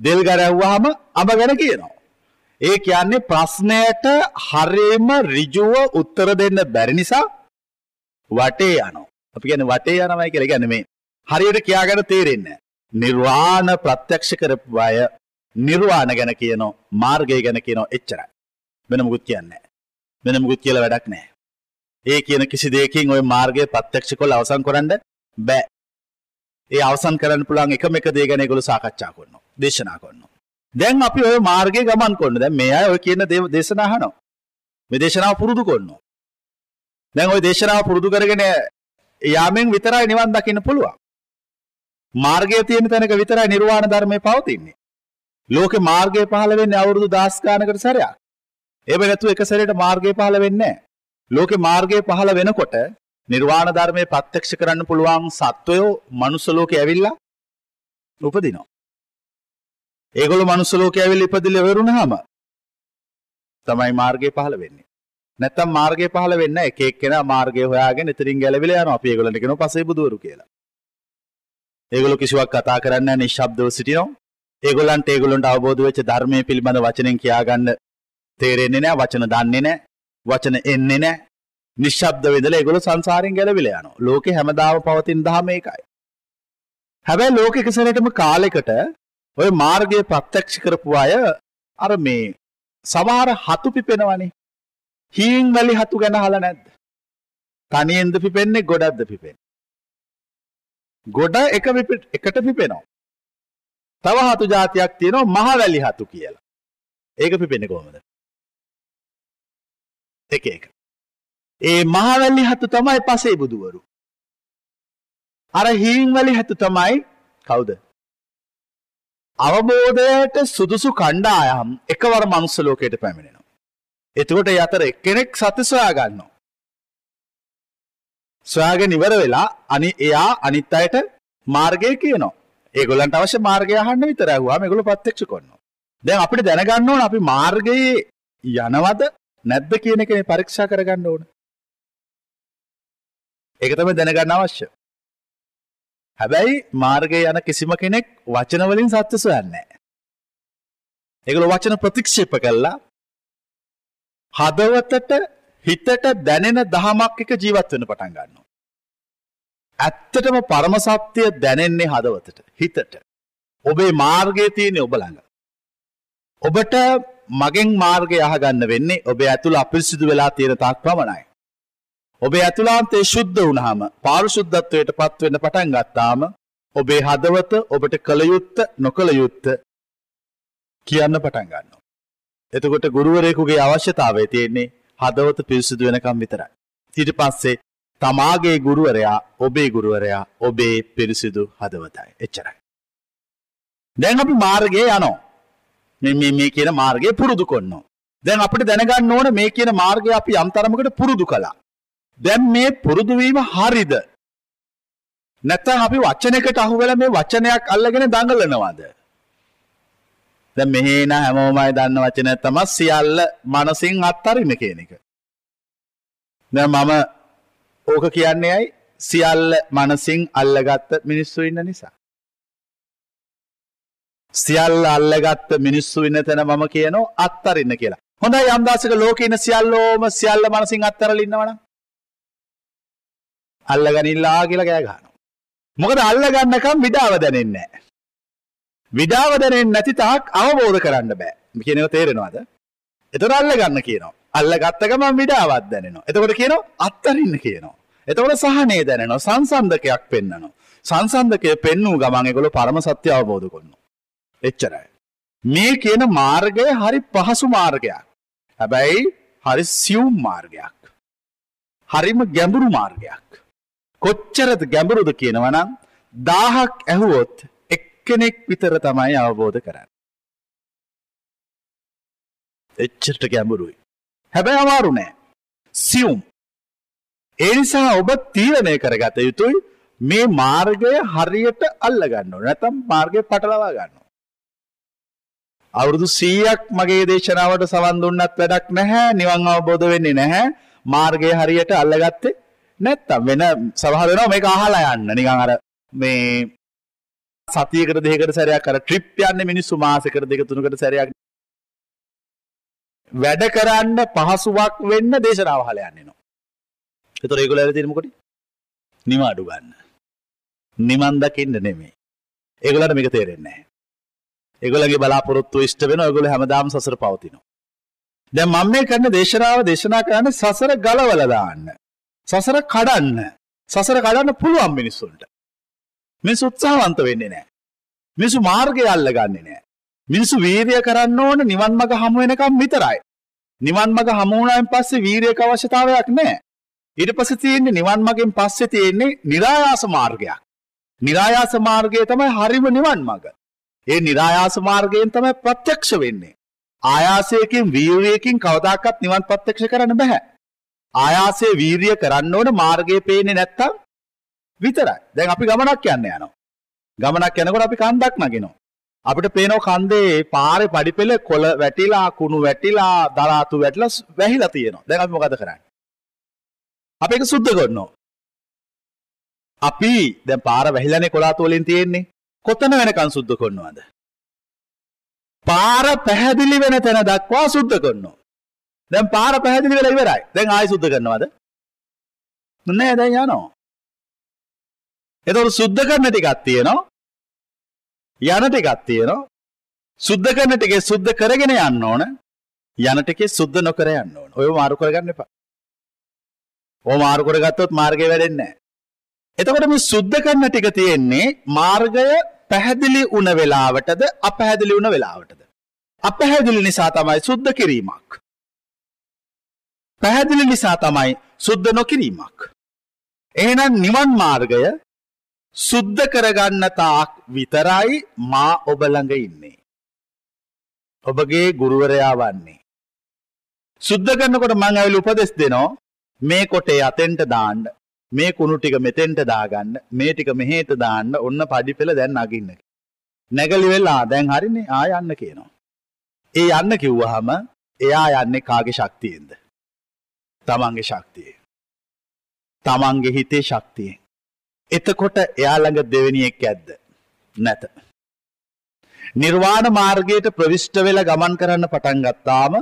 දෙල් ගැන ඇහුවාම අඹ ගැන කියනවා. ඒ කියන්නේ ප්‍රශ්නයට හරියම ඍජුව උත්තර දෙන්න බැරි නිසා වටේ යනවා. අපි කියන්නේ වටේ යනවායි කියලා කියන්නේ මේ හරියට කියාගෙන තේරෙන්නේ නිර්වාණ ප්‍රත්‍යක්ෂ කරපු අය නිර්වාණ ගැන කියනෝ මාර්ගය ගැන කියනෝ එච්චරයි. වෙන මුකුත් කියන්නේ වෙන මුකුත් කියලා වැඩක් නැහැ. ඒ කියන කිසි දෙයකින් ওই මාර්ගය ප්‍රත්‍යක්ෂ කරලා අවසන් කරන්න බෑ. ඒ අවසන් කරන්න පුළුවන් එකම එක දේ ගැන ඒගොල්ලෝ සාකච්ඡා කරනවා. දේශනා කරනවා. දැන් අපි ওই මාර්ගයේ ගමන් කරන. දැන් මේ අය ඔය කියන දේ දේශනා අහනවා. මේ දේශනාව පුරුදු කරනවා. දැන් ওই දේශනාව පුරුදු කරගෙන යාමෙන් විතරයි නිවන් දකින්න පුළුවන්. මාර්ගයේ තියෙන තැනක විතරයි නිර්වාණ ධර්මයේ පවතින්නේ. ලෝකේ මාර්ගය පහළ වෙන්නේ අවුරුදු 10 ගානකට සැරයක්. එහෙම නැතුව එක සැරේට මාර්ගය පහළ වෙන්නේ නැහැ. ලෝකේ මාර්ගය පහළ වෙනකොට නිර්වාණ ධර්මයේ ප්‍රත්‍යක්ෂ කරන්න පුළුවන් සත්වයෝ මනුස්ස ලෝකේ ඇවිල්ලා උපදිනවා. ඒගොල්ලෝ මනුස්ස ලෝකේ ඇවිල්ලා ඉපදිලා ඉවරුනහම තමයි මාර්ගය පහළ වෙන්නේ. නැත්තම් මාර්ගය පහළ වෙන්නේ එක එක්කෙනා මාර්ගය හොයාගෙන ඉතින් ගැලවිලා යනවා. අපි ඒගොල්ලන්ට කියනවා පසේ බුදුවරු කියලා. ඒගොල්ලෝ කිසිවක් කතා කරන්නේ නැහැ නිශ්ශබ්දව සිටිනවා. ඒගොල්ලන්ට ඒගොල්ලන්ට අවබෝධ වෙච්ච ධර්මයේ පිළිබඳ වචනෙන් කියාගන්න තේරෙන්නේ නැහැ, වචන දන්නේ නැහැ, වචන එන්නේ නැහැ. නිශ්ශබ්ද වෙදලා ඒගොල්ලෝ සංසාරයෙන් ගැලවිලා යනවා. ලෝකේ හැමදාම පවතින දහම ඒකයි. හැබැයි ලෝකෙක සැරේටම කාලෙකට ඔය මාර්ගය ප්‍රත්‍යක්ෂ කරපු අය අර මේ සමහර හතු පිපෙනවනේ. හීන් වැලි හතු ගැන අහලා නැද්ද? තනියෙන්ද පිපෙන්නේ ගොඩක්ද පිපෙන්නේ? ගොඩ එක එකට පිපෙනවා. තව හතු జాතියක් තියෙනවා මහවැලි හතු කියලා. ඒක පිපෙන්නේ කොහොමද? එක එක. ඒ මහවැලි හතු තමයි පසේ බුදුවරු. අර හීන් වැලි හතු තමයි කවුද? අවබෝධයට සුදුසු කණ්ඩායම් එකවර මනුස්ස ලෝකයට පැමිණෙනවා. එතකොට ඒ අතර එක්කෙනෙක් සත්‍ය සොයා ගන්නවා. සොයාගෙන ඉවර වෙලා අනි එයා අනිත් අයට මාර්ගය කියනවා. ඒගොල්ලන්ට අවශ්‍ය මාර්ගය අහන්න විතරයි අහුවාම ඒගොල්ලෝ ප්‍රත්‍යක්ෂ කරනවා. දැන් අපිට දැනගන්න ඕන අපි මාර්ගයේ යනවද නැද්ද කියන එකනේ පරීක්ෂා කරගන්න ඕන. ඒක තමයි දැනගන්න අවශ්‍ය. හැබැයි මාර්ගයේ යන කිසිම කෙනෙක් වචන වලින් සත්‍ය සොයන්නේ නැහැ. ඒගොල්ලෝ වචන ප්‍රතික්ෂේප කළා හදවතට හිතට දැනෙන දහමක් එක ජීවත් වෙන්න පටන් ගන්නවා. ඇත්තටම පරමසත්‍යය දැනෙන්නේ හදවතට හිතට. ඔබේ මාර්ගය තියෙන්නේ ඔබ ළඟ. ඔබට මගෙන් මාර්ගය අහගන්න වෙන්නේ ඔබ ඇතුළ අපිරිසිදු වෙලා තියෙන තාක් පමණයි. ඔබේ ඇතුලාන්තේ ශුද්ධ වුණහම පාරිශුද්ධත්වයට පත්වෙන්න පටන් ගත්තාම ඔබේ හදවත ඔබට කළයුත්ත නොකළ යුත්ත කියන්න පටන් ගන්න. එතකොට ගුරුවරයෙකුගේ අවශ්‍යතාවය තියෙන්නේ හදවත පිරිසිදු වෙනකම් විතරයි. ඊට පස්සේ තමාගේ ගුරුවරයා ඔබේ ගුරුවරයා ඔබේ පිරිසිදු හදවතයි. එච්චරයි. දැන් අපි මාර්ගයේ යනෝ. මේ මේ කියන මාර්ගය පුරුදු කොන්නෝ. දැන් අපිට දැනගන්න ඕන මේ කියන මාර්ගය අපි යම් තරමකට පුරුදු කළා. දැන් මේ පුරුදු වීම හරිද? නැත්නම් අපි වචනයකට අහු වෙලා මේ වචනයක් අල්ලගෙන දඟලනවද? දැන් මෙහි න හැමෝමයි දන්න වචනය තමයි සියල්ල මනසින් අත්හරින්න කියන එක. දැන් මම ඕක කියන්නේ ඇයි? සියල්ල මනසින් අල්ලගත්ත මිනිස්සු ඉන්න නිසා. සියල්ල අල්ලගත්ත මිනිස්සු ඉන්න තැන මම කියනෝ අත්තරින්න කියලා. හොඳයි යම් දවසක ලෝකේ ඉන්න සියල්ලෝම සියල්ල මනසින් අත්තරලා ඉන්නවනම් අල්ලගනිල්ලා කියලා කෑ ගහනවා. මොකද අල්ලගන්නකම් විඩාව දැනෙන්නේ නැහැ. විඩාව දැනෙන්නේ නැති තාක් අවබෝධ කරන්න බෑ. කියන එක තේරෙනවද? එතකොට අල්ලගන්න කියනවා. අල්ලගත්ත ගමන් විඩාවක් දැනෙනවා. එතකොට කියනවා අත්තරින්න කියනවා. එතකොට සහනේ දැනෙනවා. සංසන්දකයක් පෙන්වනවා. සංසන්දකය පෙන්වූ ගමන් ඒගොල්ලෝ පරම සත්‍ය අවබෝධ කරනවා. එච්චරයි. මේ කියන මාර්ගය හරි පහසු මාර්ගයක්. හැබැයි හරි සියුම් මාර්ගයක්. හරිම ගැඹුරු මාර්ගයක්. කොච්චරද ගැඹුරුද කියනවනම් දාහක් ඇහුවොත් එක්කෙනෙක් විතර තමයි අවබෝධ කරන්න. එච්චරට ගැඹුරුයි. හැබැයි අමාරු නෑ. සියුම්. ඒ නිසා ඔබ තීරණය කරගත යුතුයි මේ මාර්ගය හරියට අල්ලගන්න ඕනේ. නැත්නම් මාර්ගය පටලවා ගන්න. අවුරුදු 100ක් මගේ දේශනාවට සවන් දුන්නත් වැඩක් නැහැ. නිවන් අවබෝධ වෙන්නේ නැහැ. මාර්ගය හරියට අල්ලගත්තේ නැත්තම් වෙන සමහර වෙනවා මේක අහලා යන්න. නිකන් අර මේ සතියකට දෙකකට සැරයක් අර ට්‍රිප් යන්නේ මිනිස්සු මාසෙකට දෙක තුනකට සැරයක් වැඩ කරන්න පහසුවක් වෙන්න දේශනාව අහලා යන්නේ නෝ. ඒතර ඒගොල්ලෝ ඇවිත් තියෙන්නේ මොකටද? නිවාඩු ගන්න. නිවන් දකින්න නෙමෙයි. ඒගොල්ලන්ට මේක තේරෙන්නේ නැහැ. ඒගොල්ලගේ බලාපොරොත්තු ඉෂ්ට වෙනවා. ඒගොල්ලෝ හැමදාම සසර පවතිනවා. දැන් මම මේ කරන දේශනාව දේශනා කරන්නේ සසර ගලවලා දාන්න. සසර කඩන්න. සසර කඩන්න පුළුවන් මිනිස්සුන්ට. මිනිස්සු උත්සාහවන්ත වෙන්නේ නැහැ. මිනිස්සු මාර්ගය අල්ලගන්නේ නැහැ. මිනිස්සු වීරිය කරන්න ඕන නිවන් මඟ හමු වෙනකම් විතරයි. නිවන් මඟ හමු වුණායින් පස්සේ වීරියක අවශ්‍යතාවයක් නැහැ. ඊට පස්සේ තියෙන්නේ නිවන් මඟෙන් පස්සේ තියෙන්නේ નિરાයාස මාර්ගයක්. નિરાයාස මාර්ගය තමයි හරිම නිවන් මඟ. ඒ નિરાයාස මාර්ගයෙන් තමයි ප්‍රත්‍යක්ෂ වෙන්නේ. ආයාසයකින් වීරියකින් කවදාකවත් නිවන් ප්‍රත්‍යක්ෂ කරන්න බෑ. ආයාසයේ වීරිය කරන්න ඕන මාර්ගය පේන්නේ නැත්තම් විතරයි. දැන් අපි ගමනක් යන්න යනවා. ගමනක් යනකොට අපි කන්දක් නගිනවා. අපිට පේනවා කන්දේ පාරේ පඩිපෙළ කොළ වැටිලා කුණු වැටිලා දරාතු වැටිලා වැහිලා තියෙනවා. දැන් අපි මොකද කරන්නේ? අපි ඒක සුද්ධ කරනවා. අපි දැන් පාර වැහිලානේ කොළාතු වලින් තියෙන්නේ. කොතන වෙනකන් සුද්ධ කරනවද? පාර පැහැදිලි වෙන තැන දක්වා සුද්ධ කරනවා. දැන් පාර පැහැදිලි වෙලා ඉවරයි. දැන් ආයෙ සුද්ධ කරනවද? නෑ දැන් යනවා. එතකොට සුද්ධ කරන ටිකක් තියෙනවා. යන ටිකක් තියෙනවා. සුද්ධ කරන ටිකේ සුද්ධ කරගෙන යන්න ඕන. යන ටිකේ සුද්ධ නොකර යන්න ඕන. ඔය මාරු කරගන්න එපා. ඔය මාරු කරගත්තොත් මාර්ගය වැඩෙන්නේ නෑ. එතකොට මේ සුද්ධ කරන ටික තියෙන්නේ මාර්ගය පැහැදිලි වුණ වෙලාවටද අපැහැදිලි වුණ වෙලාවටද. අපැහැදිලි නිසා තමයි සුද්ධ කිරීමක්. පැහැදිලි නිසා තමයි සුද්ධ නොකිරීමක්. එහෙනම් නිවන් මාර්ගය සුද්ධ කරගන්න තාක් විතරයි මා ඔබ ළඟ ඉන්නේ. ඔබගේ ගුරුවරයා වන්නේ. සුද්ධ කරනකොට මං ඇවිල්ලා උපදෙස් දෙනවා මේ කොටේ අතෙන්ට දාන්න මේ කුණු ටික මෙතෙන්ට දාගන්න මේ ටික මෙහෙට දාන්න ඔන්න පඩිපෙළ දැන් නගින්න. නැගලි වෙලා දැන් හරිනේ ආ යන්න කියනවා. ඒ යන්න කිව්වහම එයා යන්නේ කාගේ ශක්තියෙන්ද? තමන්ගේ ශක්තිය. තමන්ගේ හිතේ ශක්තිය. එතකොට එයා ළඟ දෙවෙනි එක් ඇද්ද? නැත. නිර්වාණ මාර්ගයට ප්‍රවිෂ්ඨ වෙලා ගමන් කරන්න පටන් ගත්තාම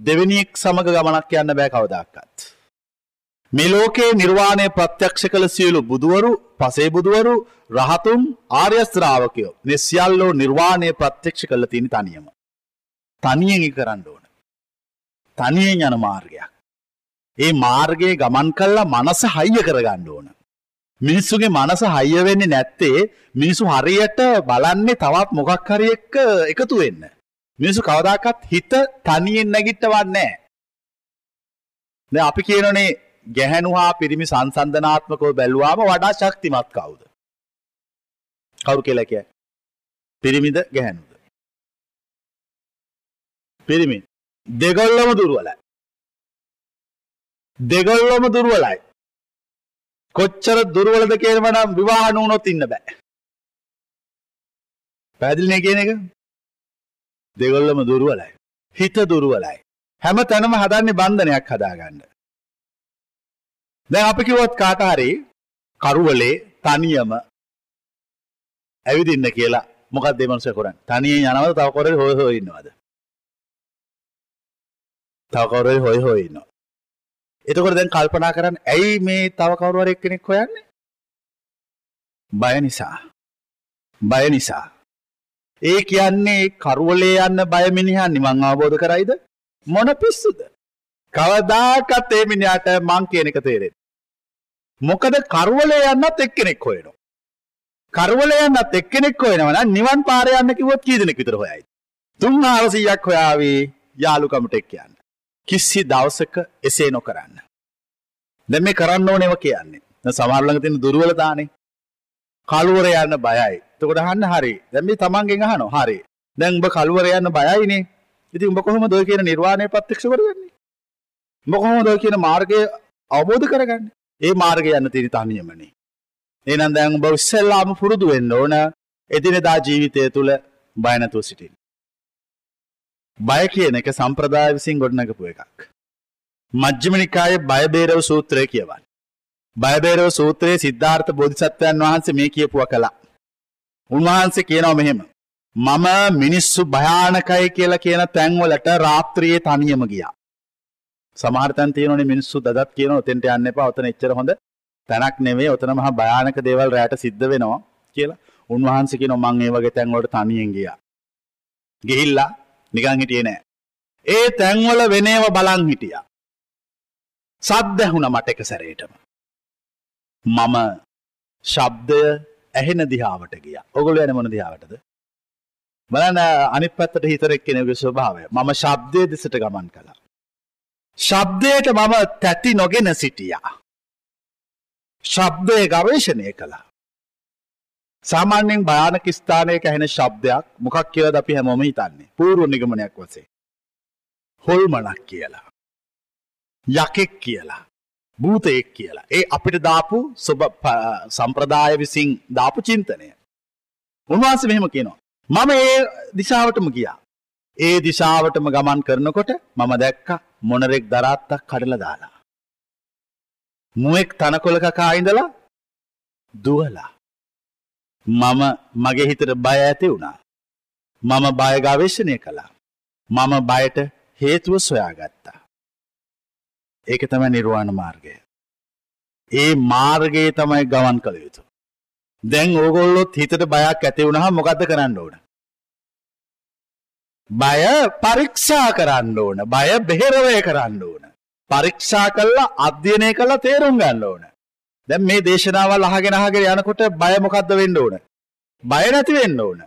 දෙවෙනි එක් සමග ගමනක් යන්න බෑ කවදාකවත්. මේ ලෝකේ නිර්වාණය ප්‍රත්‍යක්ෂ කළ සියලු බුදුවරු පසේ බුදුවරු රහතුන් ආර්යස්ත්‍රාවකයෝ මේ සියල්ලෝ නිර්වාණය ප්‍රත්‍යක්ෂ කළ තියෙන තනියම. තනියෙන් කරන්න ඕන. තනියෙන් යන මාර්ගයක්. ඒ මාර්ගයේ ගමන් කල්ලා මනස හයිය කරගන්න ඕන. මිනිස්සුගේ මනස හයිය වෙන්නේ නැත්තේ මිනිසු හරියට බලන්නේ තවත් මොකක් හරි එක්ක එකතු වෙන්න. මිනිසු කවදාකත් හිත තනියෙන් නැගිට්ටවන්නේ නැහැ. අපි කියනනේ ගැහැණු හා පිරිමි සංසන්ධනාත්මකව බැලුවාම වඩා ශක්තිමත් කවුද? කවුරු කියලා කියන්නේ? පිරිමිද ගැහැණුද? පිරිමි. දෙගොල්ලම දුර්වලයි. දෙගොල්ලම දුර්වලයි. කොච්චර දුර්වලද කියනව නම් විවාහ නුනොත් ඉන්න බෑ. පැහැදිලිනේ කියන එක? දෙගොල්ලම දුර්වලයි. හිත දුර්වලයි. හැම තැනම හදන්නේ බන්ධනයක් හදාගන්න. දැන් අපි කිව්වොත් කාට හරි කරුවලේ තනියම ඇවිදින්න කියලා මොකක්ද මේ මනුස්සයා කරන්නේ? තනියෙන් යනවද තව කොරේ හොය හොය ඉන්නවද? තව කොරේ හොය හොය ඉන්නවා. එතකොට දැන් කල්පනා කරන්න ඇයි මේ තව කවුරු හරි එක්කෙනෙක් හොයන්නේ? බය නිසා. බය නිසා. ඒ කියන්නේ කරුවලේ යන්න බය මිනිහා නිවන් අවබෝධ කරයිද? මොන පිස්සුද? කවදාකත් ඒ මිනිහාට මං කියන එක තේරෙන්නේ. මොකද කරුවලේ යන්නත් එක්කෙනෙක් හොයනවා. කරුවලේ යන්නත් එක්කෙනෙක් හොයනවා නම් නිවන් පාරේ යන්න කිව්වොත් කී දෙනෙක් විතර හොයයිද? 3400ක් හොයාවි යාළුකමට එක්ක යන්න. කිසි දවසක එසේ නොකරන්න. දැන් මේ කරන්න ඕනේව කියන්නේ. දැන් සමහර ළඟ තියෙන දුර්වලතානේ. කලුවර යන්න බයයි. එතකොට අහන්න හරි. දැන් මේ තමන්ගෙන් අහනවා. හරි. දැන් උඹ කලුවර යන්න බයයිනේ. ඉතින් උඹ කොහොමද ඔය කියන නිර්වාණය ප්‍රත්‍යක්ෂ කරගන්නේ? උඹ කොහොමද ඔය කියන මාර්ගය අවබෝධ කරගන්නේ? ඒ මාර්ගය යන්න තියෙන තනියමනේ. එහෙනම් දැන් උඹ ඉස්සෙල්ලාම පුරුදු වෙන්න ඕන එදිනෙදා ජීවිතය තුළ බය නැතුව සිටින්න. බය කියන එක සම්ප්‍රදාය විසින් ගොඩනගපු එකක්. මජ්ක්‍ධිම නිකායේ බයබේරව සූත්‍රය කියවන්න. බයබේරව සූත්‍රයේ සිද්ධාර්ථ බෝධිසත්වයන් වහන්සේ මේ කියපුවා කළා. උන්වහන්සේ කියනවා මෙහෙම. මම මිනිස්සු භයානකයි කියලා කියන තැන්වලට රාත්‍රියේ තනියම ගියා. සමහර තැන් තියෙනවනේ මිනිස්සු දදත් කියනවා ඔතෙන්ට යන්න එපා. ඔතන එච්චර හොඳ තැනක් නෙවෙයි. ඔතන මහා භයානක දේවල් රැයට සිද්ධ වෙනවා කියලා. උන්වහන්සේ කියනවා මං ඒ වගේ තැන් වලට තනියෙන් ගියා. ගිහිල්ලා නිකන් හිටියේ නෑ. ඒ තැන්වල වෙනේව බලන් හිටියා. සද්ද ඇහුණ මට එක සැරේටම. මම ශබ්දය ඇහෙන දිහාවට ගිය ඔගොල යන මොන දිහාවටද බලන්න අනිත් පැත්තට හිතර එක්කෙනෙකුගේ ස්වභාවය මම ශබ්දය දෙසට ගමන් කළා ශබ්දයට මම තැති නොගෙන සිටියා ශබ්දය ගවේශණය කළා සාමාන්‍යයෙන් භයානක ස්ථානයක ඇහෙන ශබ්දයක් මොකක් කියලාද අපි හැමෝම හිතන්නේ පූර්ව නිගමනයක් වශයෙන් හොල්මනක් කියලා යකෙක් කියලා භූතයෙක් කියලා. ඒ අපිට දාපු සම්ප්‍රදාය විසින් දාපු චින්තනය. උන්වහන්සේ මෙහෙම කියනවා. මම ඒ දිශාවටම ගියා. ඒ දිශාවටම ගමන් කරනකොට මම දැක්ක මොනරෙක් දරාත්තක් කඩලා දාලා. මුවෙක් තනකොළ කකා ඉඳලා දුවලා. මම මගේ හිතට බය ඇති වුණා. මම බය ගවේෂණය කළා. මම බයට හේතුව සොයාගත්තා. ඒක තමයි නිර්වාණ මාර්ගය. ඒ මාර්ගයේ තමයි ගමන් කළ යුතු. දැන් ඕගොල්ලොත් හිතට බයක් ඇති වුණාම මොකද්ද කරන්න ඕන? බය පරීක්ෂා කරන්න ඕන. බය බෙහෙරවය කරන්න ඕන. පරීක්ෂා කළා අධ්‍යයනය කළා තේරුම් ගන්න ඕන. දැන් මේ දේශනාවල් අහගෙන අහගෙන යනකොට බය මොකද්ද වෙන්න ඕන? බය නැති වෙන්න ඕන.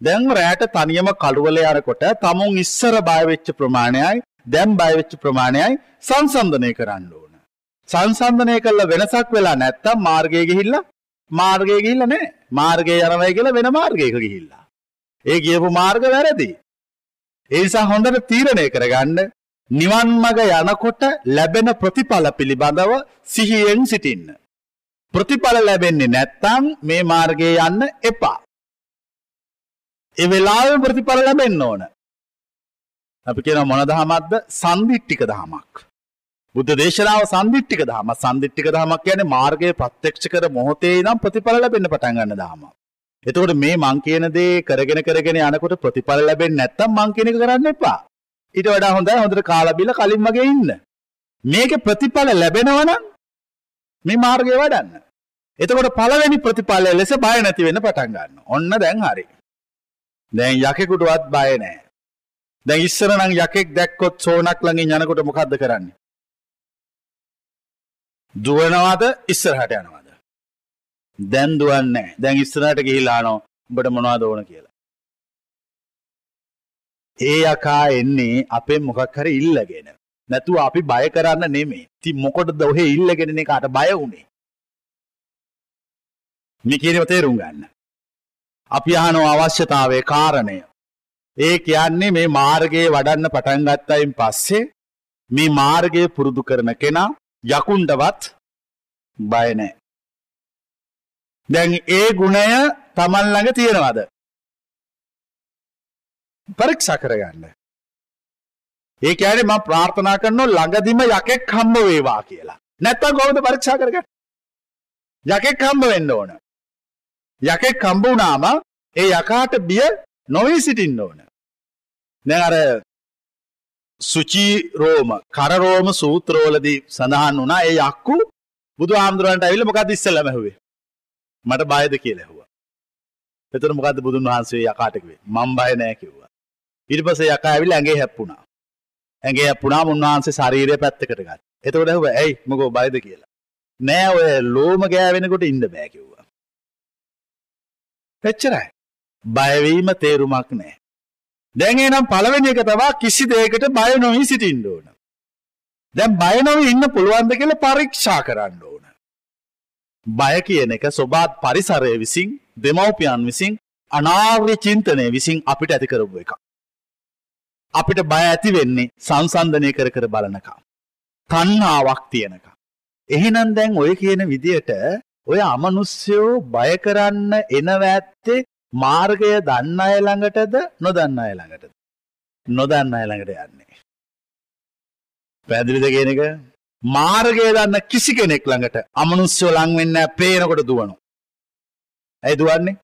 දැන් රැට තනියම කළුවල යනකොට තමුන් ඉස්සර බය වෙච්ච ප්‍රමාණයයි දැන් බය වෙච්ච ප්‍රමාණයයි සංසන්දනය කරන්න ඕන. සංසන්දනය කළ වෙනසක් වෙලා නැත්තම් මාර්ගය ගිහිල්ලා මාර්ගය ගිහිල්ලා නෑ. මාර්ගය යනවා කියලා වෙන මාර්ගයක ගිහිල්ලා. ඒ ගියපු මාර්ග වැරදි. ඒ නිසා හොඳට තීරණය කරගන්න නිවන් මඟ යනකොට ලැබෙන ප්‍රතිඵල පිළිබඳව සිහියෙන් සිටින්න. ප්‍රතිඵල ලැබෙන්නේ නැත්තම් මේ මාර්ගයේ යන්න එපා. ඒ වෙලාවෙම ප්‍රතිඵල ලැබෙන්න ඕන. අපි කියන මොන දහමක්ද? සම්දිට්ඨික දහමක්. බුද්ධ දේශනාව සම්දිට්ඨික දහම. සම්දිට්ඨික දහමක් කියන්නේ මාර්ගය ප්‍රත්‍යක්ෂ කර මොහොතේ ඉඳන් ප්‍රතිඵල ලැබෙන්න පටන් ගන්න දහමක්. එතකොට මේ මං කියන දේ කරගෙන කරගෙන යනකොට ප්‍රතිඵල ලැබෙන්නේ නැත්තම් මං කියන එක කරන්න එපා. ඊට වඩා හොඳයි හොඳට කාලා බීලා කලින් වගේ ඉන්න. මේකේ ප්‍රතිඵල ලැබෙනවා නම් මේ මාර්ගය වඩන්න. එතකොට පළවෙනි ප්‍රතිඵලය ලෙස බය නැති වෙන්න පටන් ගන්න. ඔන්න දැන් හරි. දැන් යකෙකුටවත් බය නැහැ. දැන් ඉස්සර නම් යකෙක් දැක්කොත් සෝනක් ළඟින් යනකොට මොකද්ද කරන්නේ? දුවනවාද ඉස්සරහට යනවාද? දැන් දුවන්නේ නැහැ. දැන් ඉස්සරහට ගිහිලා අහනවා උඹට මොනවද ඕන කියලා. ඒ යකා එන්නේ අපෙන් මොකක් හරි ඉල්ලගෙන. නැතුව අපි බය කරන්න නෙමෙයි. ඉතින් මොකටද ඔහෙ ඉල්ලගෙන එකාට බය වුනේ? මේ කියනව තේරුම් ගන්න. අපි අහනවා අවශ්‍යතාවයේ කාරණය. ඒ කියන්නේ මේ මාර්ගයේ වඩන්න පටන් ගත්තයින් පස්සේ මේ මාර්ගය පුරුදු කරන කෙනා යකුන්ටවත් බය නැහැ. දැන් ඒ ගුණය Taman ළඟ තියෙනවද? පරීක්ෂා කරගන්න. ඒ කියන්නේ මම ප්‍රාර්ථනා කරනවා ළඟදිම යකෙක් හම්බ වේවා කියලා. නැත්තම් කොහොමද පරීක්ෂා කරගන්නේ? යකෙක් හම්බ වෙන්න ඕන. යකෙක් හම්බ වුණාම ඒ යකාට බිය නොවී සිටින්න ඕන. දැන් අර සුචි රෝම කරරෝම සූත්‍රවලදී සඳහන් වුණා ඒ යක්කු බුදු හාමුදුරන්ට ඇවිල්ලා මොකද ඉස්සෙල්ලාම ඇහුවේ? මට බයද කියලා ඇහුවා. එතකොට මොකද්ද බුදුන් වහන්සේ යකාට කිව්වේ? මම බය නෑ කිව්වා. ඊට පස්සේ යකා ඇවිල්ලා ඇඟේ හැප්පුණා. ඇඟේ හැප්පුණාම උන්වහන්සේ ශරීරය පැත්තකට ගත්තා. එතකොට ඇහුවා ඇයි මොකෝ බයද කියලා. නෑ ඔය ලෝම ගෑවෙනකොට ඉන්න බෑ කිව්වා. එච්චරයි. බයවීම තේරුමක් නෑ. දැන් එහෙනම් පළවෙනි එක තමයි කිසි දෙයකට බය නොවී සිටින්න ඕන. දැන් බය නොවී ඉන්න පුළුවන්ද කියලා පරීක්ෂා කරන්න ඕන. බය කියන එක සොබාත් පරිසරය විසින් දෙමව්පියන් විසින් අනාර්ය චින්තනය විසින් අපිට ඇති කරපු එකක්. අපිට බය ඇති වෙන්නේ සංසන්ධනය කර කර බලනකම්. තණ්හාවක් තියෙනකම්. එහෙනම් දැන් ඔය කියන විදියට ඔය අමනුෂ්‍යෝ බය කරන්න එනව ඇත්තේ මාර්ගය දන්න අය ළඟටද නොදන්න අය ළඟටද? නොදන්න අය ළඟට යන්නේ. පැහැදිලිද කියන එක? මාර්ගය දන්න කිසි කෙනෙක් ළඟට අමනුෂ්‍යෝ ලං වෙන්නේ නැහැ පේනකොට දුවනවා. ඇයි දුවන්නේ?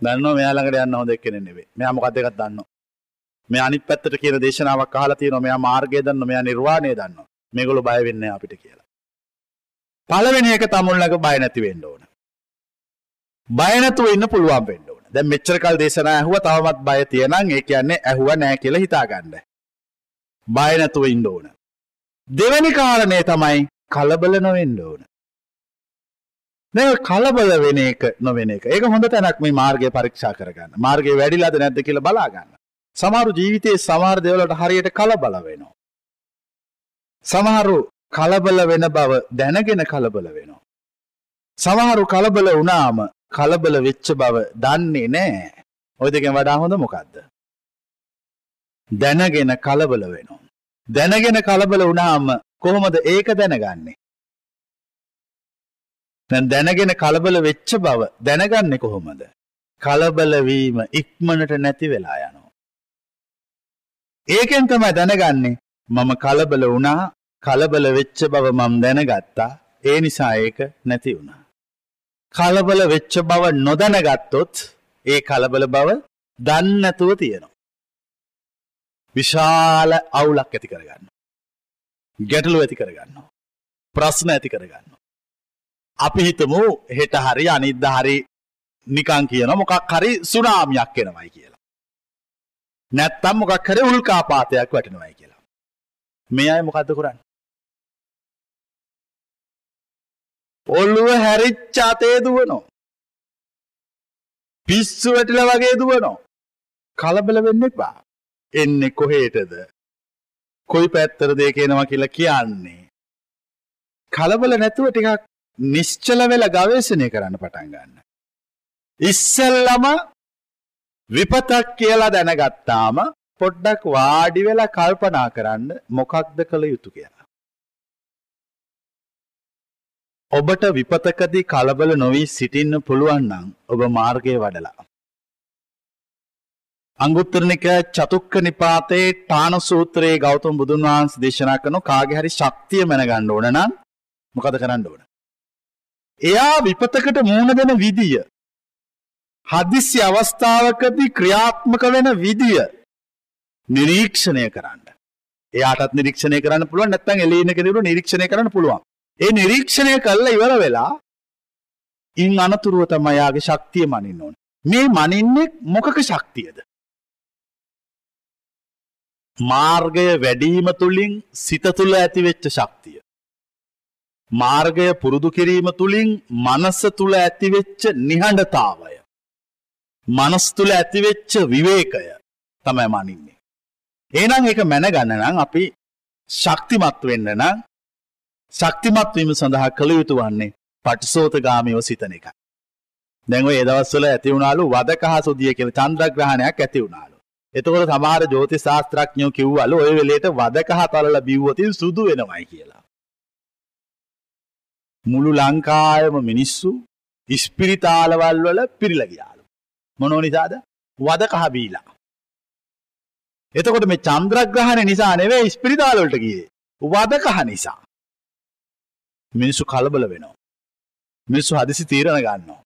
දන්නව මෙයා ළඟට යන්න හොඳ එක්කෙනෙක් නෙවෙයි. මෙයා මොකක්ද එකක් දන්නව. මේ අනිත් පැත්තට කියන දේශනාවක් අහලා තියෙනවා. මෙයා මාර්ගය දන්නවා, මෙයා නිර්වාණය දන්නවා. මේගොල්ලෝ බය වෙන්නේ අපිට කියලා. පළවෙනි එක තමුන්ලක බය නැති වෙන්න ඕන. බය නැතුව ඉන්න පුළුවන් වෙන්න ඕන. දැන් මෙච්චර කල් දේශනා ඇහුවා තවමත් බය තියෙනන් ඒ කියන්නේ ඇහුවා නෑ කියලා හිතාගන්න. බය නැතුව ඉන්න ඕන. දෙවැනි කාරණය තමයි කලබල නොවෙන්න ඕන. දැන් කලබල වෙන එක නොවෙන එක. ඒක හොඳ තැනක් මේ මාර්ගය පරීක්ෂා කරගන්න. මාර්ගය වැඩිලාද නැද්ද කියලා බලා ගන්න. සමහරු ජීවිතයේ සමහර දේවල්වලට හරියට කලබල වෙනවා. සමහරු කලබල වෙන බව දැනගෙන කලබල වෙනවා. සමහරු කලබල වුණාම කලබල වෙච්ච බව දන්නේ නෑ. ඔය දෙකෙන් වඩා හොඳ මොකක්ද? දැනගෙන කලබල වෙනවා. දැනගෙන කලබල වුණාම කොහොමද ඒක දැනගන්නේ? දැන් දැනගෙන කලබල වෙච්ච බව දැනගන්නේ කොහොමද? කලබල වීම ඉක්මනට නැති වෙලා යනවා. ඒකෙන් තමයි දැනගන්නේ මම කලබල වුණා කලබල වෙච්ච බව මම දැනගත්තා ඒ නිසා ඒක නැති වුණා. කලබල වෙච්ච බව නොදැනගත්තොත් ඒ කලබල බව දන්නැතුව තියෙනවා. විශාල අවුලක් ඇති කරගන්න. ගැටලු ඇති කරගන්න. ප්‍රශ්න ඇති කරගන්න. අපි හිතමු හෙට හරි අනිද්ද හරි නිකං කියන මොකක් හරි සුනාමියක් එනවයි කියලා. නැත්තම් මොකක් හරි උල්කාපාතයක් වැටෙනවයි කියලා. මේ අය මොකක්ද කරන්න. ඔල්ලුව හැරිච්ච අතේ දුවනෝ. පිස්සු වැටිල වගේ දුවනෝ. කලබල වෙන්න එපා. එන්නේ කොහේටද. කොයි පැත්තර දේ කියනවා කියලා කියන්නේ. කලබල නැතුව ටිකක් නිශ්චල වෙල ගවේශණය කරන්න පටන් ගන්න. ඉස්සල්ලම විපතක් කියලා දැනගත්තාම පොඩ්ඩක් වාඩි වෙලා කල්පනා කරන්න මොකක්ද කළ යුතු කියලා. ඔබට විපතකදී කලබල නොවී සිටින්න පුළුවන් නම් ඔබ මාර්ගය වඩලා. අංගුත්තරනික චතුක්ක නිපාතේ ටාන සූත්‍රයේ ගෞතම බුදුන් වහන්සේ දේශනා කරන කාගේ හරි ශක්තිය මැනගන්න ඕන නම් මොකද කරන්න ඕන? එයා විපතකට මුහුණ දෙන විදිය හදිස්සි අවස්ථාවකදී ක්‍රියාත්මක වෙන විදිය නිරීක්ෂණය කරන්න. එයාටත් නිරීක්ෂණය කරන්න පුළුවන් නැත්නම් එළිය ඉන්න කෙනෙකුට නිරීක්ෂණය කරන්න පුළුවන්. ඒ නිරීක්ෂණය කල්ලා ඉවර වෙලා ඉන් අනතුරුව තමයාගේ ශක්තිය මනින්න ඕන. මේ මනින්නේ මොකක ශක්තියද. මාර්ගය වැඩීම තුළින් සිත තුළ ඇතිවෙච්ච ශක්තිය. මාර්ගය පුරුදු කිරීම තුළින් මනස තුළ ඇතිවෙච්ච නිහඬතාවය. මනස් තුළ ඇතිවෙච්ච විවේකය තමයි මනින්නේ. ඒනම් එක මැනගන්න නම් අපි ශක්තිමත් වෙන්න නම් ශක්තිමත්වීම සඳහා කළ යුතු වන්නේ පටිසෝතගාමීව සිතන එක. දැන්ව ඒදවස්වල ඇති වුණාලු වදක හා සුදිය කියල චන්ද්‍රග්‍රහණයක් ඇති වුණාලු. එතකොට සමහර ජෝති ශාස්ත්‍රඥයෝ කිව්වලු ඔය වෙලේට වදක හා තලල බිව්වතින් සුදු වෙනවයි කියලා. මුළු ලංකායම මිනිස්සු ඉස්පිරිතාලවල් වල පිරිලගියාලු. මොනෝ නිසාද වද කහබීලා. එතකොට මේ චන්ද්‍රග්‍රහණ නිසා නෙවේ ඉස්පිරිතාලවලට ගියේ වද කහ නිසා. මිනිස්සු කලබල වෙනවා. මිනිස්සු හදිසි තීරණ ගන්නවා.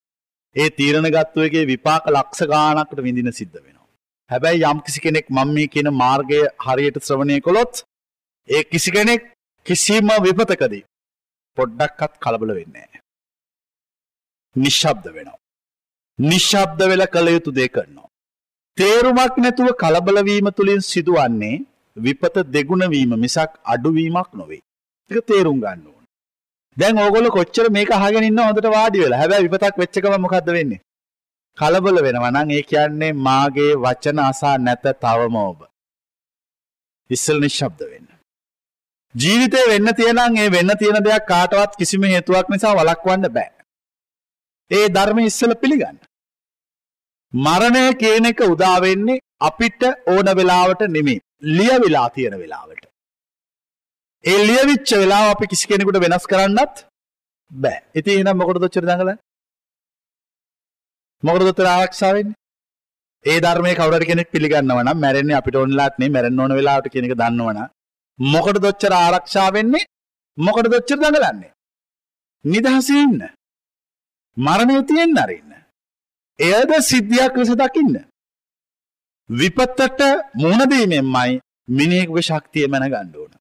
ඒ තීරණ ගත්තුවගේ විපාක ලක්ෂ ගානකට විඳින සිද්ධ වෙනවා. හැබැයි යම් කිසි කෙනෙක් මම මේ කියන මාර්ගය හරියට ශ්‍රවණය කොළොත් ඒ කිසි කෙනෙක් කිසිම විපතකදී පොඩ්ඩක්කත් කලබල වෙන්නේ. නිශ්ශබ්ද වෙනවා. නිශ්ශබ්ද වෙල කළ යුතු දේ කරනවා. තේරුමක් නැතුව කලබලවීම තුළින් සිදුවන්නේ විපත දෙගුණවීම මිසක් අඩුවීමක් නොවේ. එක තේරුම් ගන්න ඕන. දැන් ඕගොල්ල කොච්චර මේක අහගෙන ඉන්න හොඳට වාඩි වෙලා හැබැයි විපතක් වෙච්ච ගමන් මොකද්ද වෙන්නේ? කලබල වෙනවා නම් ඒ කියන්නේ මාගේ වචන අසා නැත තවම ඔබ. ඉස්සල් නිශ්ශබ්ද වෙන්න. ජීවිතේ වෙන්න තියෙනම් ඒ වෙන්න තියෙන දෙයක් කාටවත් කිසිම හේතුවක් නිසා වළක්වන්න බෑ. ඒ ධර්මය ඉස්සල පිළිගන්න. මරණය කියන එක උදා වෙන්නේ අපිට ඕන වෙලාවට නෙමෙයි. ලියවිලා තියෙන වෙලාවට. ඒ ලියවිච්ච වෙලාව අපි කිසි කෙනෙකුට වෙනස් කරන්නත් බෑ. ඉතින් එහෙනම් මොකටද ඔච්චර දඟලන්නේ? මොකටද ඔච්චර ආරක්ෂා වෙන්නේ? ඒ ධර්මයේ කවුරු හරි කෙනෙක් පිළිගන්නවා නම් මැරෙන්නේ අපිට ඕනලාත් නෙමෙයි මැරෙන්න ඕන වෙලාවට කියන එක දන්නවනම් මොකට දොච්චර ආරක්ෂා වෙන්නේ මොකට දොච්චර දඟලන්නේ. නිදහසඉන්න. මරණය තියෙන් අරන්න. එයද සිද්ධියක් ලෙස දකින්න. විපත්තට මුහුණදීමෙන්මයි මිනිෙකුගේ ශක්තිය මැන ගණ්ඩෝන.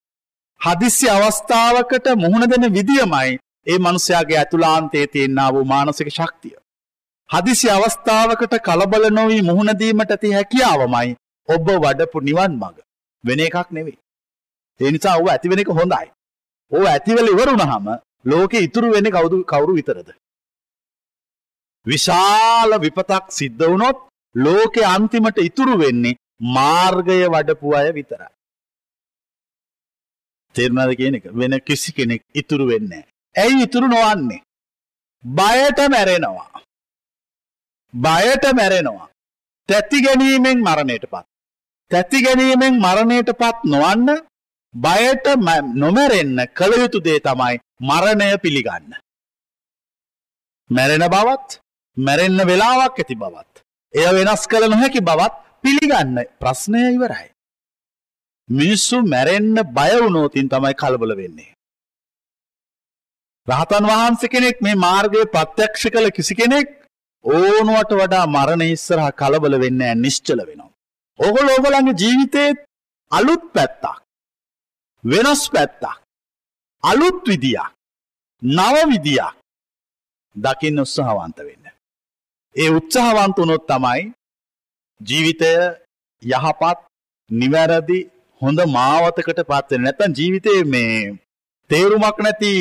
හදිස්සි අවස්ථාවකට මුහුණ දෙන විදිියමයි ඒ මනුසයාගේ ඇතුලාන්තේ තියෙන්න්නා වූ මානසික ශක්තිය. හදිසි අවස්ථාවකට කලබල නොවී මුහුණදීමට ඇති හැකියාවමයි ඔබ වඩපු නිවන් මග වෙන එකක් නෙවෙයි. ඒ නිසා ඔව ඇතිවෙන එක හොඳයි. ඕ ඇතිවල ඉවරුණහම ලෝකෙ ඉතුරු වෙන කවුදු කවුරු විතරද. විශාල විපතක් සිද්ධ වුණොත් ලෝකෙ අන්තිමට ඉතුරු වෙන්නේ මාර්ගය වඩපු අය විතර. තෙරණද කියන එක වෙන කිසි කෙනෙක් ඉතුරු වෙන්නේ. ඇයි ඉතුරු නොවන්නේ. බයට මැරෙනවා. බයට මැරෙනවා. තැති ගැනීමෙන් මරණයට පත්. තැති ගැනීමෙන් මරණයට පත් නොවන්න බයට නොමැරෙන්න කළ යුතු දේ තමයි මරණය පිළිගන්න. මැරෙන බවත් මැරෙන්න වෙලාවක් ඇති බවත්. එය වෙනස් කළ නොහැකි බවත් පිළිගන්න ප්‍රශ්නය ඉවරයි. මිනිස්සු මැරෙන්න බයවුනෝතින් තමයි කලබල වෙන්නේ. රහතන් වහන්ස කෙනෙක් මේ මාර්ගය ප්‍රත්‍යක්ෂ කළ කිසි කෙනෙක් ඕනුවට වඩා මරණ ඉස්සරහ කලබල වෙන්න නිශ්චල වෙනවා. ඔගොල ඕගලන්ගේ ජීවිතයත් අලුත් පැත්තක්. වෙනස් පැත්තක්. අලුත් විදියක්. නව විදියක් දකින්න උත්සාහවන්ත වෙන්න. ඒ උත්සාහවන්ත වුණොත් තමයි ජීවිතය යහපත් නිවැරදි හොඳ මාවතකට පත්වෙන නැතන් ජීවිතය මේ තේරුමක් නැති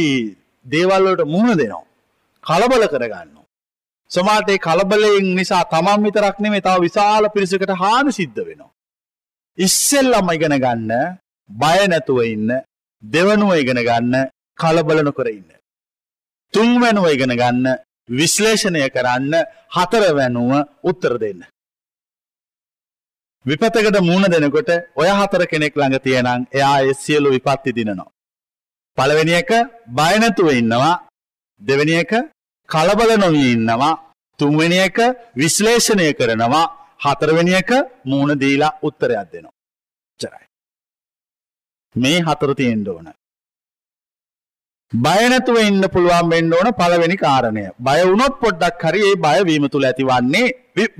දේවල්වලට මුහුණ දෙනවා. කලබල කරගන්න. සමාටේ කලබලයෙන් නිසා තමන් විතරක් නෙමේ තව විශාල පිරිසකට හානි සිද්ධ වෙනවා. ඉස්සෙල්ලම ඉගෙන ගන්න බය නැතුව ඉන්න දෙවනුව ඉගෙන ගන්න කලබල නොකර ඉන්න. තුන්වැනුව ඉගෙන ගන්න විශ්ලේෂණය කරන්න හතරවැනුව උත්තර දෙන්න. විපතකට මුණ දෙනකොට ඔය හතර කෙනෙක් ළඟ තියෙනං එයා ඒ සියලු විපත්ති දිනනවා. පළවෙනි එක බය නැතුව ඉන්නවා දෙවෙනි එක කලබල නොවී ඉන්නවා තුන්වෙනි එක විශ්ලේෂණය කරනවා හතරවෙනි එක මූුණ දීලා උත්තරයක් දෙනවා. චරයි. මේ හතර තියෙන්ඩ ඕන. බයනැතුව ඉන්න පුළුවන් වෙන්න ඕන පළවෙනි කාරණය බය වුණොත් පොඩ්ඩක් හරි ඒ බයවීම තුළ ඇතිවන්නේ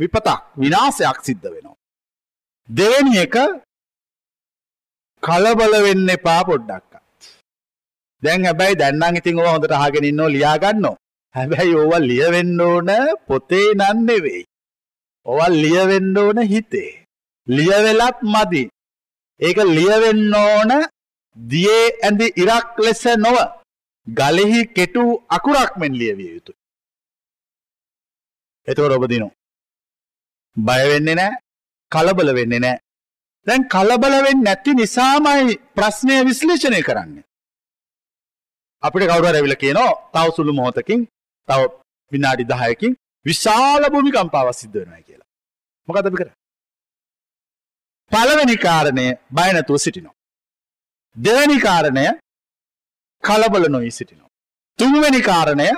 විපතක් විනාසයක් සිද්ධ වෙනවා. දෙවැනි එක කලබල වෙන්න එපා පොඩ්ඩක්කත්. දැන් හැබැයි දැන්නම් ඉතින් ඕවා හොඳට අහගෙන ඉන්නෝ ලියා ගන්නෝ. හැබැයි ඕවා ලියවෙන්න ඕන පොතේ නන් නෙවෙයි. ඕවා ලියවෙන්න ඕන හිතේ. ලියවෙලත් මදි. ඒක ලියවෙන්න ඕන දියේ ඇඳි ඉරක් ලෙස නොව ගලෙහි කෙටු අකුරක් මෙන් ලියවිය යුතුයි. එතකොට ඔබ දිනු. බය වෙන්නේ නැහැ, කලබල වෙන්නේ නැහැ. දැන් කලබල වෙන්නේ නැති නිසාමයි ප්‍රශ්නය විශ්ලේෂණය කරන්නේ. අපිට කවුරු හරි ඇවිල්ලා කියනවා තව සුළු මොහොතකින් තව විනාඩි 10කින් විශාල භූමිකම්පාවක් සිද්ධ වෙනවා කියලා. මොකද අපි කරන්නේ? පළවෙනි කාරණය බය නැතුව සිටිනවා. දෙවෙනි කාරණය කලබල නොවී සිටිනවා. තුන්වෙනි කාරණය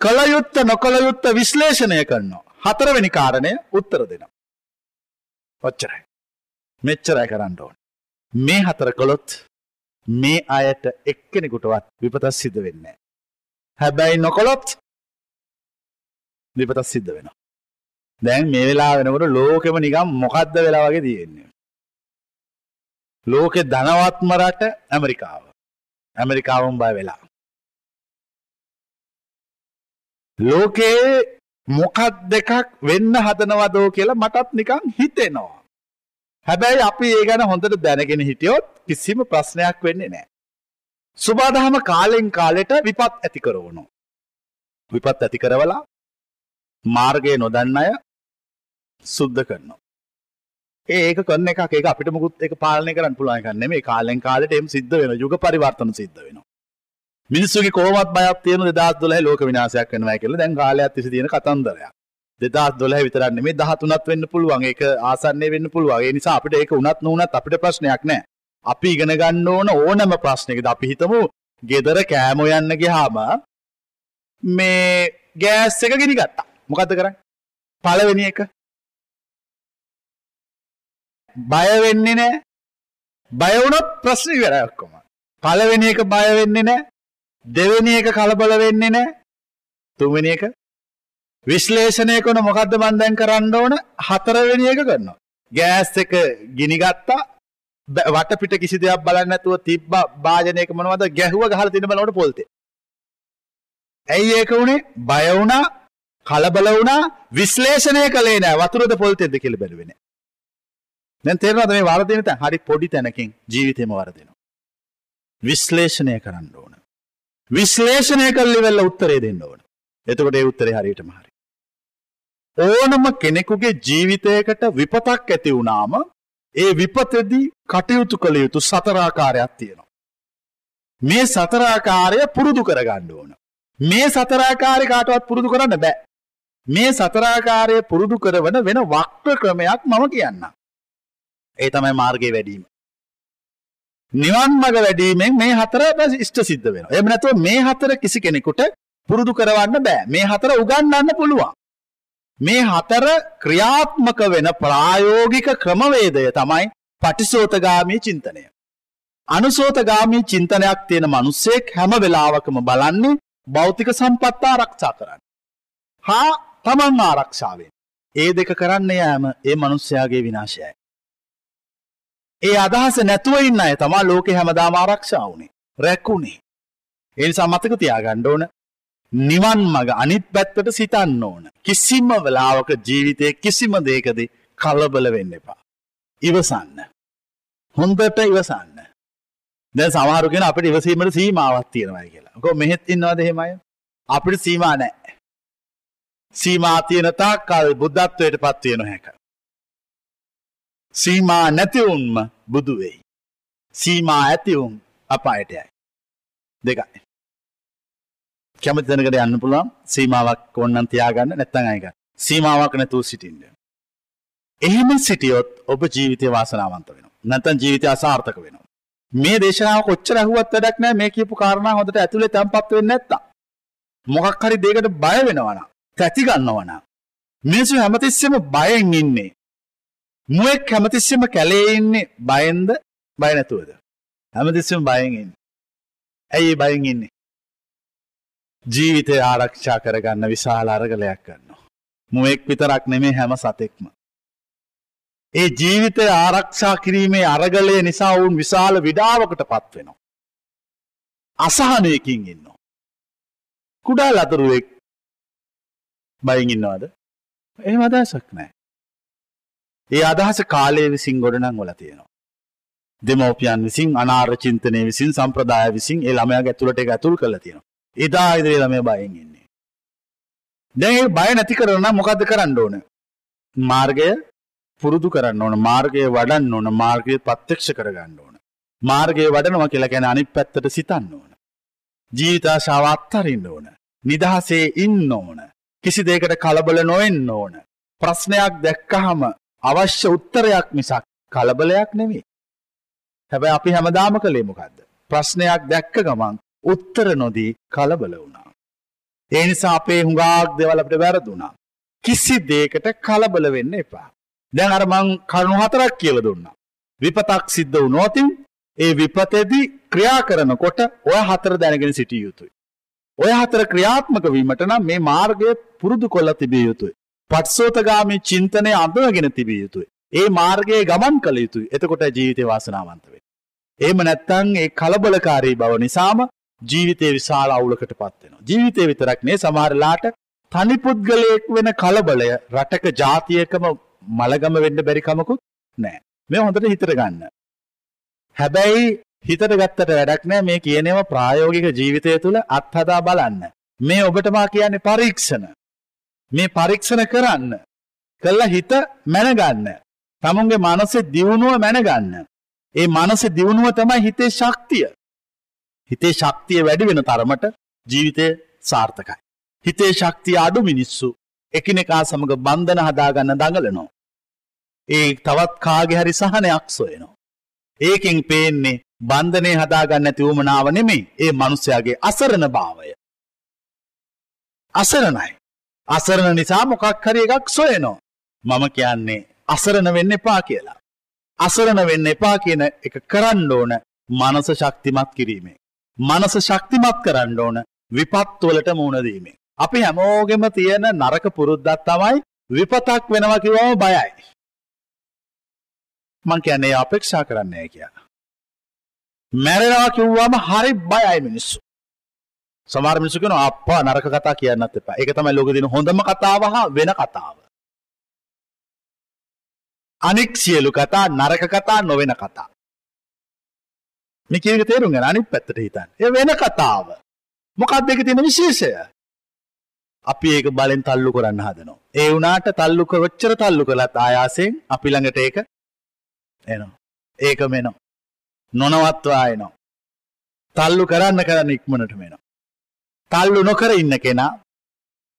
කළ යුත්ත නොකළ යුත්ත විශ්ලේෂණය කරනවා. හතරවෙනි කාරණය උත්තර දෙනවා. ඔච්චරයි. මෙච්චරයි කරන්න ඕන. මේ හතර කළොත් මේ අයට එක්කෙනෙකුටවත් විපතස් සිද්ධ වෙන්නේ. හැබැයි නොකොළොත් විපතස් සිද්ධ වෙනවා. දැන් මේ වෙලා වෙනකොට ලෝකෙම නිකම් මොකක්ද වෙලා වගේ තියෙන්නේ. ලෝකෙ ධනවත්ම රට ඇමරිකාව. ඇමරිකාවම් බය වෙලා. ලෝකයේ මොකක් දෙකක් වෙන්න හදනවදෝ කියලා මටත් නිකං හිතෙනවා. හැබැයි අපි ඒ ගැන හොඳට දැනගෙන හිටියොත් කිසිම ප්‍රශ්නයක් වෙන්නේ නෑ. සුබාදහම කාලෙන් කාලෙට විපත් ඇති කරවනු. විපත් ඇති කරවලා මාර්ගය නොදන්න අය සුද්ධ කරනවා. ඒක කරන එක ඒක අපිට මුකුත් ඒක පාලනය කරන්න පුළුවන් එකක් නෙමෙයි කාලෙන් කාලෙට එම් සිද්ධ වෙනවා යුග පරිවර්තන සිද්ධ වෙනවා. මිනිස්සුගේ කොහොමත් බයක් තියෙන 2012 ලෝක විනාශයක් වෙනවා කියලා දැන් කාලයක් තිස්සේ තියෙන කතන්දරයක්. දෙදස් දොල විතරන්න මේ දහතුනත් වෙන්න පුළුවන් ඒක ආසන්නේ වෙන්න පුළුවන් ඒ නිසා අපිට ඒක උනත් නොනත් අපිට ප්‍රශ්නයක් නෑ අපි ඉගෙන ගන්න ඕන ඕනම ප්‍රශ්නයකද? අපි හිතමු ගෙදර කෑමෝ යන්න ගියාම මේ ගෑස් එක ගෙනි ගත්තා. මොකද කරන්න? පළවෙනි එක. බය වෙන්නේ නෑ. බය වුණොත් ප්‍රශ්න ඉවරයි ඔක්කොම. පළවෙනි එක බය වෙන්නේ නෑ. දෙවෙනි එක කලබල වෙන්නේ නෑ. තුන්වෙනි එක. විශ්ලේෂණය කොන මොකක්ද මන් දැන් කරන්න ඕන? හතරවෙනි එක කරනවා. ගෑස් එක ගිනිගත්තා වටපිට කිසි දෙයක් බලන්න නැතුව තිබ්බ භාජනයක මොනවද ගැහුව ගහලා තින බලනකොට පොල්තේ. ඇයි ඒක උනේ බය වුණා කලබල වුණා විශ්ලේෂණය කළේ නෑ වතුරද පොල්තෙද්ද කියලා බැලුවේ නෑ. දැන් තේරෙනවද මේ වරදින තැන හරි පොඩි තැනකින් ජීවිතේම වරදිනවා. විශ්ලේෂණය කරන්න ඕන. විශ්ලේෂණය කළි වෙලා උත්තරේ දෙන්න ඕන. එතකොට ඒ උත්තරේ හරියටම හරි. ඕනම කෙනෙකුගේ ජීවිතයකට විපතක් ඇති වුණාම ඒ විපතදී කටයුතු කළ යුතු සතරාකාරයක් තියෙනවා. මේ සතරාකාරය පුරුදු කරගන්න ඕන. මේ සතරාකාරය කාටවත් පුරුදු කරන්න බෑ. මේ සතරාකාරය පුරුදු කරවන වෙන වක්්‍ර ක්‍රමයක් මම කියන්න. ඒ තමයි මාර්ගය වැඩීම. නිවන් මග වැඩීමෙන් මේ හතර ඉෂ්ට සිද්ධ වෙන. එම නැතුව මේ හතර කිසි කෙනෙකුට පුරුදු කරවන්න බෑ. මේ හතර උගන්වන්න පුළුවන්. මේ හතර ක්‍රියාත්මක වෙන ප්‍රායෝගික ක්‍රමවේදය තමයි පටිසෝතගාමී චින්තනය. අනුසෝතගාමී චින්තනයක් තියෙන මනුස්සෙක් හැම වෙලාවකම බලන්නේ භෞතික සම්පත් ආරක්ෂා කරන්න. හා තමන් ආරක්ෂාවෙන්. ඒ දෙක කරන්න යෑම ඒ මනුස්්‍යයාගේ විනාශයයි. ඒ අදහස නැතුව ඉන්න අය තමා ලෝකෙ හැමදාම ආරක්ෂා වුණේ රැක්කුණේ. එනිසා මතක තියාගණ්ඩ ඕන නිවන් මග අනිත් පැත්තට සිතන්න ඕන. කිසිම වෙලාවක ජීවිතය කිසිම දේකද කලබල වෙන්න එපා. ඉවසන්න. හොඳට ඉවසන්න. දැ සමහරුගෙන අපට ඉවසීමට සීමාවත් තියෙනවයි කියලා. කො මෙහෙත් ඉන්නවාද හෙමයි. අපිට සීමා නෑ. සීමා තියෙනතා කල් බුද්ධත්වයට පත්වයෙන හැක. සීමා නැතිවුන්ම බුදුවෙයි. සීමා ඇතිවුම් අපායටයයි. දෙකයි. කැමති තැනකට යන්න පුළුවන් සීමාවක් ඕන්නම් තියාගන්න නැත්තම් අයක. සීමාවක් නැතුව සිටින්න. එහෙම සිටියොත් ඔබ ජීවිතය වාසනාවන්ත වෙනවා. නැත්නම් ජීවිතය අසාර්ථක වෙනවා. මේ දේශනාව කොච්චර අහුවත් වැඩක් නැහැ මේ කියපු කාරණා හොඳට ඇතුලේ තැම්පත් වෙන්නේ නැත්තම්. මොකක් හරි දෙයකට බය වෙනවා නම්, තැති ගන්නවා නම්. මිනිස්සු හැමතිස්සෙම බයෙන් ඉන්නේ. මුවෙක් හැමතිස්සෙම කැලේ ඉන්නේ බයෙන්ද බය නැතුවද? හැමතිස්සෙම බයෙන් ඉන්නේ. ඇයි බයෙන් ඉන්නේ? ජීවිතය ආරක්ෂා කරගන්න විශාල අරගලයක් කරනවා. මුවෙක් විතරක් නෙමේ හැම සතෙක්ම. ඒ ජීවිතය ආරක්ෂා කිරීමේ අරගලය නිසා ඔවුන් විශාල විඩාවකට පත්වෙනවා. අසහනයකින් ඉන්න. කුඩා ලතුරුවෙක් බයින් ඉන්නවාද එහෙම අදහසක් නෑ. ඒ අදහස කාලය විසින් ගොඩනං වල තියෙනවා. දෙමෝපියන් විසින් අනාර චින්තනය විසින් සම්ප්‍රදාය විසින් ඒ ළමයා ඇතුළට එක ඇතුල් කළ තියෙනවා. එදා ඉදිරි ළමයා බයෙන් ඉන්නේ. දැන් ඒ බය නැති කරන මොකද්ද කරන්න ඕන? මාර්ගය පුරුදු කරන්න ඕන මාර්ගය වඩන්න ඕන මාර්ගය ප්‍රත්‍යක්ෂ කරගන්න ඕන. මාර්ගය වඩනවා කියලා කියන්නේ අනිත් පැත්තට සිතන්න ඕන. ජීවිතාශාව අත්හරින්න ඕන. නිදහසේ ඉන්න ඕන. කිසි දෙයකට කලබල නොවෙන්න ඕන. ප්‍රශ්නයක් දැක්කහම අවශ්‍ය උත්තරයක් මිසක් කලබලයක් නෙමෙයි. හැබැයි අපි හැමදාම කළේ මොකද්ද? ප්‍රශ්නයක් දැක්ක ගමන් උත්තර නොදී කලබල වුණා. ඒ නිසා අපේ හුඟක් දේවල් අපිට වැරදුනා. කිසි දෙයකට කලබල වෙන්න එපා. දැන් අර මං කරුණු හතරක් කියලා දුන්නා. විපතක් සිද්ධ වුණොතින් ඒ විපතේදී ක්‍රියා කරනකොට ඔය හතර දැනගෙන සිටිය යුතුයි. ඔය හතර ක්‍රියාත්මක වීමට නම් මේ මාර්ගය පුරුදු කොල්ල තිබිය යුතුයි. පට්සෝතගාමී චින්තනය අඳුනගෙන තිබිය යුතුයි. ඒ මාර්ගයේ ගමන් කළ යුතුයි. එතකොට ජීවිතය වාසනාවන්ත වේ. එහෙම නැත්නම් ඒ කලබලකාරී බව නිසාම ජීවිතේ විශාල අවුලකට පත් වෙනවා. ජීවිතේ විතරක් නේ සමහරලාට තනි පුද්ගලයෙක් වෙන කලබලය රටක ජාතියකම මලගම වෙන්න බැරි කමකුත් නැහැ. මේ හොඳට හිතට ගන්න. හැබැයි හිතට ගත්තට වැඩක් නෑ මේ කියනව ප්‍රායෝගික ජීවිතය තුළ අත්හදා බලන්න. මේ ඔබටමා කියන්නේ පරීක්ෂණ. මේ පරීක්ෂණ කරන්න. කල්ල හිත මැනගන්න. තමුන්ගේ මනසේ දියුණුව මැනගන්න. ඒ මනස දියුණුව තමයි හිතේ ශක්තිය. හිතේ ශක්තිය වැඩි වෙන තරමට ජීවිතය සාර්ථකයි. හිතේ ශක්තිය අඩු මිනිස්සු එකිනෙකා සමඟ බන්ධන හදාගන්න දඟලනෝ. ඒ තවත් කාගෙ හරි සහනයක් සොයනවා. ඒකෙන් පේන්නේ බන්ධනය හදාගන්න ඇති වුමනාව නෙමෙයි ඒ මනුස්සයාගේ අසරණ භාවය. අසරණයි. අසරණ නිසා මොකක් හරි එකක් සොයනෝ. මම කියන්නේ අසරණ වෙන්න එපා කියලා. අසරණ වෙන්න එපා කියන එක කරන්න ඕන මනස ශක්තිමත් කිරීමේ. මනස ශක්තිමත් කරන්න ඕන විපත්වලට මුණදීමේ. අපි හැමෝගෙම තියෙන නරක පුරුද්දත් තමයි විපතක් වෙනවා කිව්වම බයයි. මං කියන්නේ අපේක්ෂා කරන්නේ කියලා. මැරෙනවා කිව්වම හරි බයයි මිනිස්සු. සමහර මිනිස්සු කියනවා අප්පා නරක කතා කියන්නත් එපා. ඒක තමයි ලෝකේ තියෙන හොඳම කතාව හා වෙන කතාව. අනික් සියලු කතා නරක කතා නොවන කතා. මේ කියන එක තේරුම් ගන්න අනිත් පැත්තට හිතන්න. ඒ වෙන කතාව. මොකක්ද ඒකේ තියෙන විශේෂය? අපි ඒක බලෙන් තල්ලු කරන්න හදනවා. ඒ වුණාට තල්ලු කොච්චර තල්ලු කළත් ආයාසයෙන් අපි ළඟට ඒක එනවා. ඒක මෙනවා. නොනවත්වා එනවා. තල්ලු කරන්න කරන්න ඉක්මනට වෙනවා. තල්ලු නොකර ඉන්න කෙනා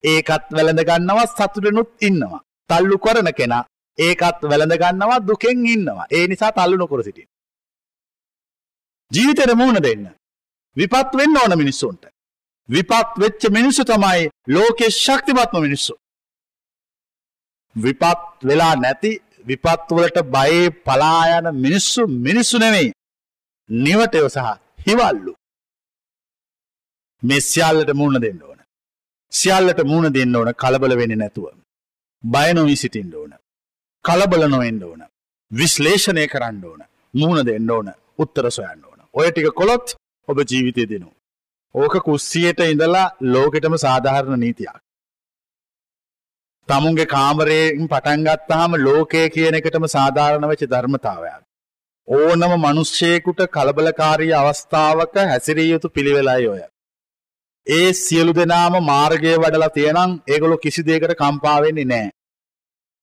ඒකත් වැළඳ ගන්නවා සතුටෙනුත් ඉන්නවා. තල්ලු කරන කෙනා ඒකත් වැළඳ ගන්නවා දුකෙන් ඉන්නවා. ඒ නිසා තල්ලු නොකර සිටින්න. ජීවිතේට මුහුණ දෙන්න. විපත් වෙන්න ඕන මිනිස්සුන්ට. විපත් වෙච්ච මිනිස්සු තමයි ලෝකේ ශක්තිමත්ම මිනිස්සු. විපත් වෙලා නැති විපත් වලට බයේ පලා යන මිනිස්සු මිනිස්සු නෙවෙයි. නිවටයෝ සහ හිවල්ලු. මේ සියල්ලට මුණ දෙන්න ඕන. සියල්ලට මුණ දෙන්න ඕන කලබල වෙන්න නැතුව. බයනොවී සිටින්ට ඕන. කලබල නොවෙන්ඩ ඕන. විශ්ලේෂණය කරන්න ඕන. මුහුණ දෙන්න ඕන උත්තර සොයන්න ඕන. ඔය ටික කොළොත් ඔබ ජීවිතය දෙනු. ඕක කුස්සියට ඉඳලා ලෝකෙටම සාධාරණ නීතියක්. තමුන්ගේ කාමරයෙන් පටන්ගත්තාම ලෝකය කියන එකටම සාධාරණ වෙච්ච ධර්මතාවයක්. ඕනම මනුෂ්‍යයකුට කලබලකාරී අවස්ථාවක හැසිරිය යුතු පිළිවෙලයි ඔය. ඒ සියලු දෙනාම මාර්ගය වඩලා තියෙනම් ඒගොලො කිසි දේකට කම්පාවෙන්නේ නෑ.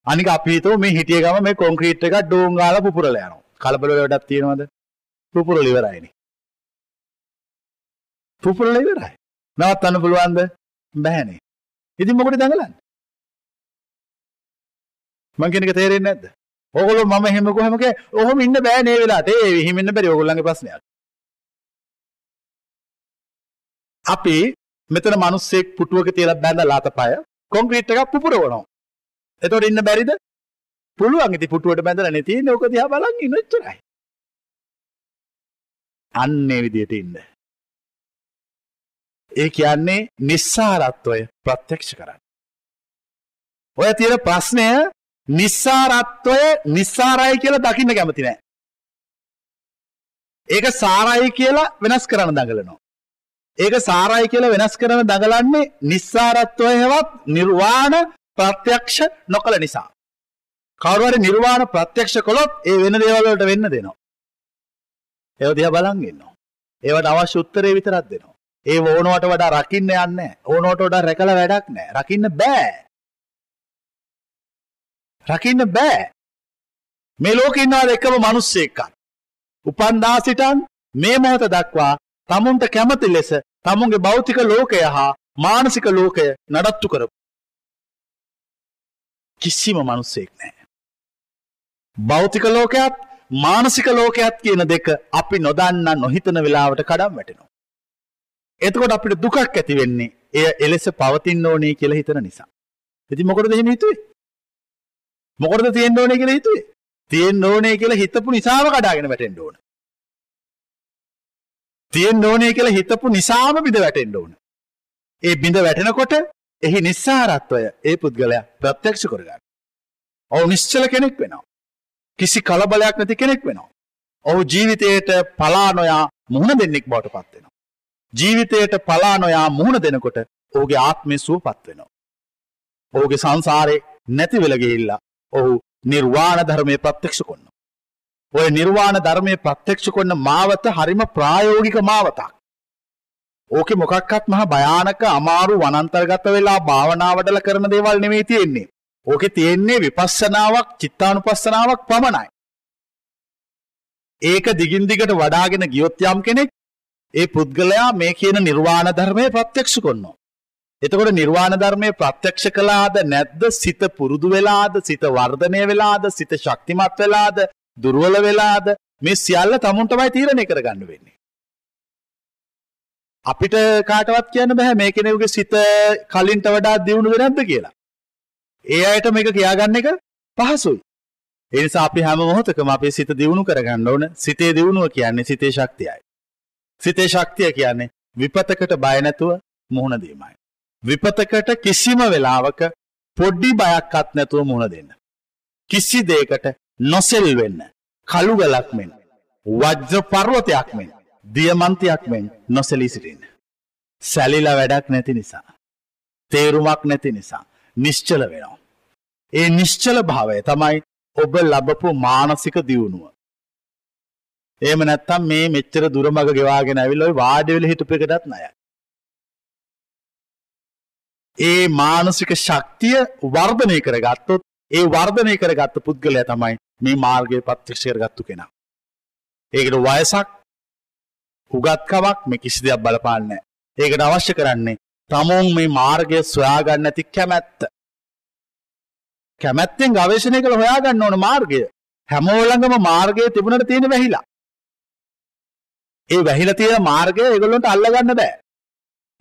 අනික අපිතෝ මේ හිටිය ගම මේ කොංක්‍රීට් එක ඩෝංගාල පුපුරල යනවා. කලබල වැඩක් තියෙනවද? පුපුරල ඉවරයිනේ. පුපුරල ඉවරයි. නවත්තන්න පුළුවන්ද? බෑනේ. ඉතින් මොකටද දඟලන්නේ? මං කියන එක තේරෙන්නේ නැද්ද? ඕගොල්ලෝ මම එහෙම කොහමක ඔහොම ඉන්න බෑ නේ වෙලාවට. ඒ එහෙම ඉන්න බැරි ඕගොල්ලන්ගේ ප්‍රශ්නයක්. අපි මෙතන මිනිස්සෙක් පුටුවක තියලා බැඳලා අතපය කොන්ක්‍රීට් එකක් පුපුරවනවා. එතකොට ඉන්න බැරිද? පුළුවන් ඉතින් පුටුවට බැඳලා නේ තියෙන්නේ. ඕක දිහා බලන් ඉන්න එච්චරයි. අන්නේ විදියට ඉන්න. ඒ කියන්නේ නිස්සාරත්වය ප්‍රත්‍යක්ෂ කරන්න. ඔය තියෙන ප්‍රශ්නය නිස්සාරත්වය නිස්සාරයි කියලා දකින්න කැමති නෑ. ඒක සාරයි කියලා වෙනස් කරන්න දඟලනවා. ඒක සාරයි කියලා වෙනස් කරන දඟලන්නේ නිස්සාරත්වය හෙවත් නිර්වාණ ප්‍රත්‍යක්ෂ නොකළ නිසා. කවරුවර නිර්වාණ ප්‍රත්‍යක්ෂ කොළොත් ඒ වෙන දේවල්වලට වෙන්න දෙනවා. ඒව දිහා බලන් ඉන්නවා. ඒවට අවශ්‍ය උත්තරේ විතරක් දෙනවා. ඒ ඕනවට වඩා රකින්න යන්නේ ඕනවට වඩා රැකලා වැඩක් නැහැ. රකින්න බෑ. රකින්න බෑ. මේ ලෝකේ ඉන්නවා එකම මිනිස්සෙක්වත්. උපන්දා සිටන් මේ මොහොත දක්වා තමුන්ට කැමති ලෙස තමුන්ගේ භෞතික ලෝකය හා මානසික ලෝකය නඩත්තු කරපු. කිසිම මනුස්සෙක් නෑ. භෞතික ලෝකයක් මානසික ලෝකයක් කියන දෙක අපි නොදන්න නොහිතන වෙලාවට කඩම් වැටෙනවා. එතකොට අපිට දුකක් ඇති වෙන්නේ එය එලෙස පවතින්න ඕනේ කියලා හිතන නිසා. ඉතින් මොකටද එහෙම හිතුවේ? මොකටද තියෙන්න ඕනේ කියලා හිතුවේ? තියෙන්න ඕනේ කියලා හිතපු නිසාම කඩාගෙන වැටෙන්න ඕන. තියෙන්න ඕනේ කියලා හිතපු නිසාම බිඳ වැටෙන්න ඕන. ඒ බිඳ වැටෙනකොට එහි නිස්සාරත්වය ඒ පුද්ගලයා ප්‍රත්‍යක්ෂ කරගන්න. ඔහු නිශ්චල කෙනෙක් වෙනවා. කිසි කලබලයක් නැති කෙනෙක් වෙනවා. ඔහු ජීවිතයට පලා නොයා මුහුණ දෙන්නෙක් බවට පත් වෙනවා. ජීවිතයට පලා නොයා මුහුණ දෙනකොට ඔහුගේ ආත්මය සුවපත් වෙනවා. ඔහුගේ සංසාරේ නැති වෙලා ගිහිල්ලා ඔහු නිර්වාණ ධර්මය ප්‍රත්‍යක්ෂ කොන්න. ඔය නිර්වාණ ධර්මය ප්‍රත්‍යක්ෂ කොන්න මාවත හරිම ප්‍රායෝගික මාවතක්. ඕකෙ මොකක්වත් මහ භයානක අමාරු වනන්තර්ගත වෙලා භාවනාවටල කරන දේවල් නෙමෙයි තියෙන්නේ. ඕකෙ තියෙන්නේ විපස්සනාවක් චිත්තානුපස්සනාවක් පමණයි. ඒක දිගින් දිගට වඩාගෙන ගියොත් යම් කෙනෙක් ඒ පුද්ගලයා මේ කියන නිර්වාණ ධර්මය ප්‍රත්‍යක්ෂ කොන්නවා. එතකොට නිර්වාණ ධර්මය ප්‍රත්‍යක්ෂ කළාද නැද්ද සිත පුරුදු වෙලාද සිත වර්ධනය වෙලාද සිත ශක්තිමත් වෙලාද දුර්වල වෙලාද මේ සියල්ල තමුන්ටමයි තීරණය කරගන්න වෙන්නේ. අපිට කාටවත් කියන්න බෑ මේ කෙනෙකුගේ සිත කලින්ට වඩා දියුණුද නැද්ද කියලා. ඒ අයට මේක කියාගන්න එක පහසුයි. ඒ නිසා අපි හැම මොහොතකම අපේ සිත දියුණු කරගන්න ඕන. සිතේ දියුණුව කියන්නේ සිතේ ශක්තියයි. සිතේ ශක්තිය කියන්නේ විපතකට බය නැතුව මුහුණ දීමයි. විපතකට කිසිම වෙලාවක පොඩ්ඩි බයක්වත් නැතුව මුහුණ දෙන්න. කිසි දෙයකට නොසෙල් වෙන්න. කළු ගලක් මෙන් වජ්‍ර පර්වතයක් මෙන් දියමන්තයක් මෙන් නොසැලී සිටින්න. සැලිලා වැඩක් නැති නිසා. තේරුමක් නැති නිසා. නිශ්චල වෙනවා. ඒ නිශ්චල භාවය තමයි ඔබ ලබපු මානසික දියුණුව. ඒම නැත්තම් මේ මෙච්චර දුරමග ගෙවාගෙන ඇවිල්ලා වාඩි වෙලා හිටපු එකටත් ණයයි. ඒ මානසික ශක්තිය වර්ධනය කරගත්තොත් ඒ වර්ධනය කරගත්ත පුද්ගලයා තමයි මේ මාර්ගය ප්‍රත්‍යක්ෂ කරගත්තු කෙනා. ඒකට වයසක් උගත්කමක් මේ කිසි දෙයක් බලපාන්නේ නැහැ. ඒකට අවශ්‍ය කරන්නේ තමුන් මේ මාර්ගය සොයාගන්න ඇති කැමැත්ත. කැමැත්තෙන් ගවේෂණය කළ හොයාගන්න ඕන මාර්ගය. හැමෝළඟම මාර්ගය තිබුණට තියෙන වැහිලා. ඒ වැහිලා තියෙන මාර්ගය ඒගොල්ලන්ට අල්ලගන්න බෑ.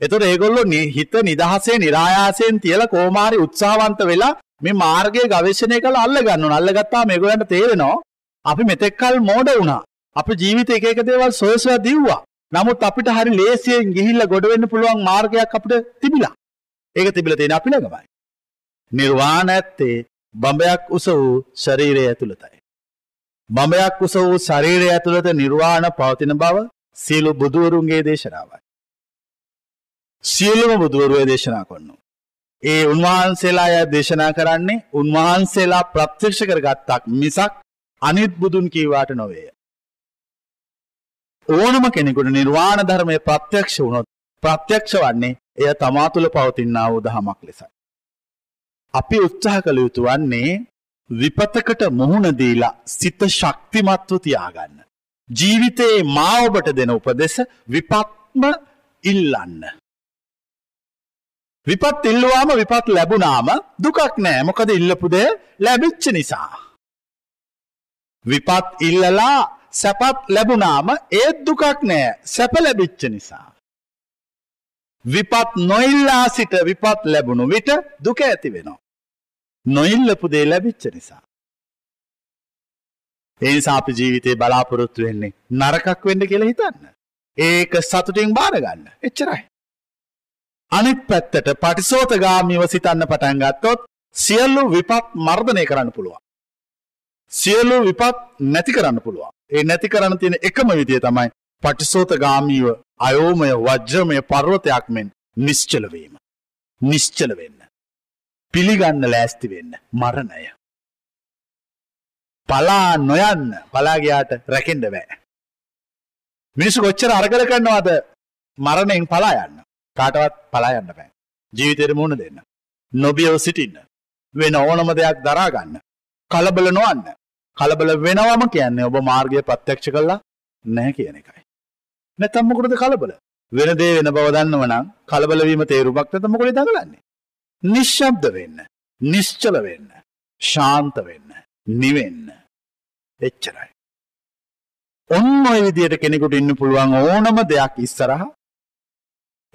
එතකොට ඒගොල්ලෝ හිත නිදහසේ નિરાයාසයෙන් තියලා කොමාරි උත්සාහවන්ත වෙලා මේ මාර්ගය ගවේෂණය කරලා අල්ල ගන්න ඕන. අල්ලගත්තාම මේගොල්ලන්ට තේරෙනවා අපි මෙතෙක්කල් මෝඩ වුණා. අපි ජීවිතේ එක එක දේවල් සොය සොයා දිව්වා. නමුත් අපිට හරි ලේසියෙන් ගිහිල්ලා ගොඩ වෙන්න පුළුවන් මාර්ගයක් අපිට තිබිලා. ඒක තිබිලා තියෙන අපි ළඟමයි. නිර්වාණ ඇත්තේ බඹයක් උස වූ ශරීරය ඇතුළතයි. බඹයක් උස වූ ශරීරය ඇතුළත නිර්වාණ පවතින බව සියලු බුදුවරුන්ගේ දේශනාවයි. සියලුම බුදුවරුව දේශනා කරනවා. ඒ උන්වහන්සේලා අය දේශනා කරන්නේ උන්වහන්සේලා ප්‍රත්‍යක්ෂ කරගත්තක් මිසක් අනිත් බුදුන් කීවාට නොවේය. ඕනම කෙනෙකුට නිර්වාණ ධර්මය ප්‍රත්‍යක්ෂ වුණොත් ප්‍රත්‍යක්ෂ වන්නේ එය තමා තුළ පවතින්නා වූ දහමක් ලෙසයි. අපි උත්සාහ කළ යුතු වන්නේ විපතකට මුහුණ දීලා සිත ශක්තිමත්ව තියාගන්න. ජීවිතයේ මා ඔබට දෙන උපදෙස විපත්ම ඉල්ලන්න. විපත් ඉල්ලුවාම විපත් ලැබුණාම දුකක් නෑ මොකද ඉල්ලපු දෙය ලැබිච්ච නිසා. විපත් ඉල්ලලා සැපත් ලැබුණාම ඒත් දුකක් නෑ සැප ලැබිච්ච නිසා. විපත් නොඉල්ලා සිට විපත් ලැබුණු විට දුක ඇති වෙනවා. නොඉල්ලපු දේ ලැබිච්ච නිසා. ඒ නිසා අපි ජීවිතේ බලාපොරොත්තු වෙන්නේ නරකක් වෙන්න කියලා හිතන්න. ඒක සතුටින් බාරගන්න. එච්චරයි. අනිත් පැත්තට පටිසෝතගාමීව සිතන්න පටන් ගත්තොත් සියල්ලු විපත් මර්ධනය කරන්න පුළුවන්. සියලු විපත් නැති කරන්න පුළුවන්. ඒ නැති කරන්න තියෙන එකම විදිය තමයි පටිසෝතගාමීව අයෝමය වජ්‍රමය පර්වතයක් මෙන් නිශ්චලවීම. නිශ්චල වෙන්න. පිළිගන්න ලෑස්ති වෙන්න මරණය. පලා නොයන්න පලාගයාට රැකෙන්ඩ බෑ. මිනිස්සු කොච්චර අරගල කරන්නවාද මරණයෙන් පලා යන්න කාටවත් පලා යන්න බෑ. ජීවිතයට මුණ දෙන්න. නොබියව සිටින්න. වෙන ඕනම දෙයක් දරාගන්න. කලබල නොවන්න. කලබල වෙනවම කියන්නේ ඔබ මාර්ගය ප්‍රත්‍යක්ෂ කල්ලා නැහැ කියන එකයි. නැතම්මකුරද කලබල වෙන දේ වෙන බව දන්නවනම් කලබලවීම තේරුමක් නැත මොකද දඟලන්නේ. නිශ්ශබ්ද වෙන්න. නිශ්චල වෙන්න. ශාන්ත වෙන්න. නිවෙන්න. එච්චරයි. ඔන්න ඔය විදියට කෙනෙකුට ඉන්න පුළුවන් ඕනම දෙයක් ඉස්සරහ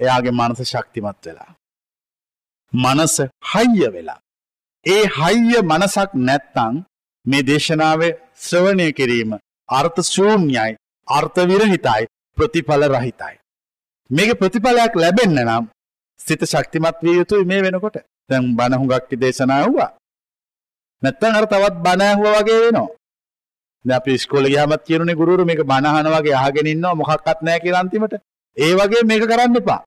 එයාගේ මනස ශක්තිමත් වෙලා. මනස හයිය වෙලා. ඒ හයිය මනසක් නැත්තං මේ දේශනාවේ ශ්‍රවණය කිරීම අර්ථ ශූන්‍යයි අර්ථවිරහිතයි ප්‍රතිඵල රහිතයි. මේක ප්‍රතිඵලයක් ලැබෙන්න නම් සිත ශක්තිමත් විය යුතුයි මේ වෙනකොට දැන් බණහුඟක් දේශනා වුවා. නැත්තම් අර තවත් බණ ඇහුවා වගේ වෙනවා. දැන් අපි ඉස්කෝලේ ගියාමත් කියනුනේ ගුරුවරු මේක බණ අහන වගේ අහගෙන ඉන්නවා මොකක්වත් නැහැ කියලා අන්තිමට. ඒ වගේ මේක කරන්න එපා.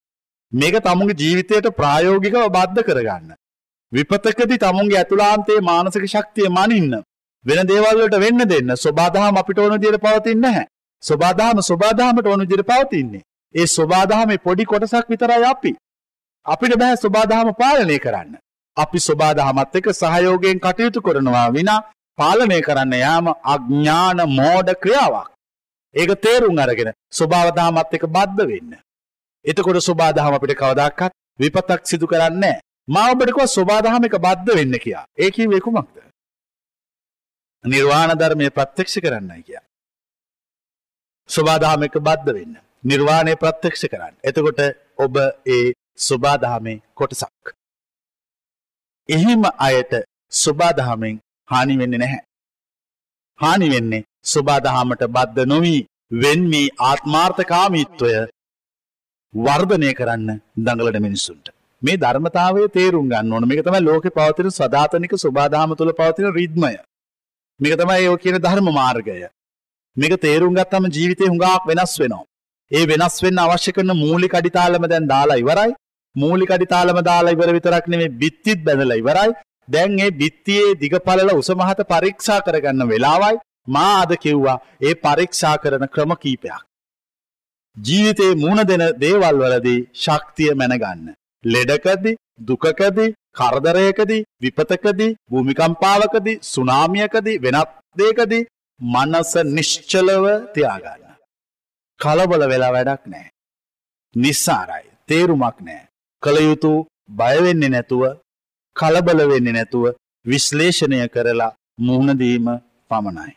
මේක තමුන්ගේ ජීවිතයට ප්‍රායෝගිකව බද්ධ කරගන්න. විපතකදී තමුන්ගේ ඇතුළාන්තයේ මානසික ශක්තිය මනින්න. වෙන දේවල් වලට වෙන්න දෙන්න. සබාදහම අපිට ඕන විදිහට පවතින්නේ නැහැ. සබාදහම සබාදහමට ඕන විදිහට පවතින්නේ. ඒ සබාදහමේ පොඩි කොටසක් විතරයි අපි. අපිට බෑ සබාදහම පාලනය කරන්න. අපි සබාදහමත් එක්ක සහයෝගයෙන් කටයුතු කරනවා විනා පාලනය කරන්න යාම අඥ්ඥාන මෝඩ ක්‍රියාවක්. ඒක තේරුම් අරගෙන ස්වභාවදහමත් එක බද්ධ වෙන්න. එතකොට ස්වබාදහම අපිට කවදක්කත් විපතක් සිදු කරන්නේ මාවබටකව ස්වබාදහම එක බද්ධ වෙන්න කියා ඒකී වෙකුමක්ද. නිර්වාණ ධර්මය ප්‍රත්‍යක්ෂ කරන්නයි කිය. ස්වබාදහම එක බද්ධ වෙන්න. නිර්වාණය ප්‍රත්‍යක්ෂ කරන්න. එතකොට ඔබ ඒ ස්වබාදහමේ කොටසක්. එහෙම අයට ස්වබාදහමෙන් හානි වෙන්නේ නැහැ. හානි වෙන්නේ ස්වබාදහමට බද්ධ නොවී වෙන්මී ආත්මාර්ථකාමීත්වය වර්ධනය කරන්න දඟලට මිනිස්සුන්ට. මේ ධර්මතාවය තේරුම් ගන්න ඕන මේක තමයි ලෝකෙ පවතින සදාතනික ස්වබාදහම තුළ පවතින රිද්මය. මේක තමයි ඒ කියන ධර්ම මාර්ගය. මේක තේරුම් ගත්තම ජීවිතේ හුඟක් වෙනස් වෙනවා. ඒ වෙනස් වෙන්න අවශ්‍ය කරන මූලික අඩිතාලම දැන් දාලා ඉවරයි. මූලික අඩිතාලම දාලා ඉවර විතරක් නෙමෙයි බිත්තිත් බැඳලා ඉවරයි. දැන් ඒ බිත්තියේ දිගපළල උස මහත පරීක්ෂා කරගන්න වෙලාවයි මා අද කිව්වා ඒ පරීක්ෂා කරන ක්‍රම කීපයක්. ජීවිතේ මුණ දෙන දේවල් වලදී ශක්තිය මැනගන්න. ලෙඩකදී, දුකකදී, කරදරයකදී, විපතකදී, භූමිකම්පාවකදී, සුනාමියකදී, වෙනත් දෙයකදී මනස නිශ්චලව තියාගන්න. කලබල වෙලා වැඩක් නෑ. නිස්සාරයි. තේරුමක් නෑ. කළ යුතු බයවෙන්නේ නැතුව කලබල වෙන්නේ නැතුව විශ්ලේෂණය කරලා මුහුණදීම පමණයි.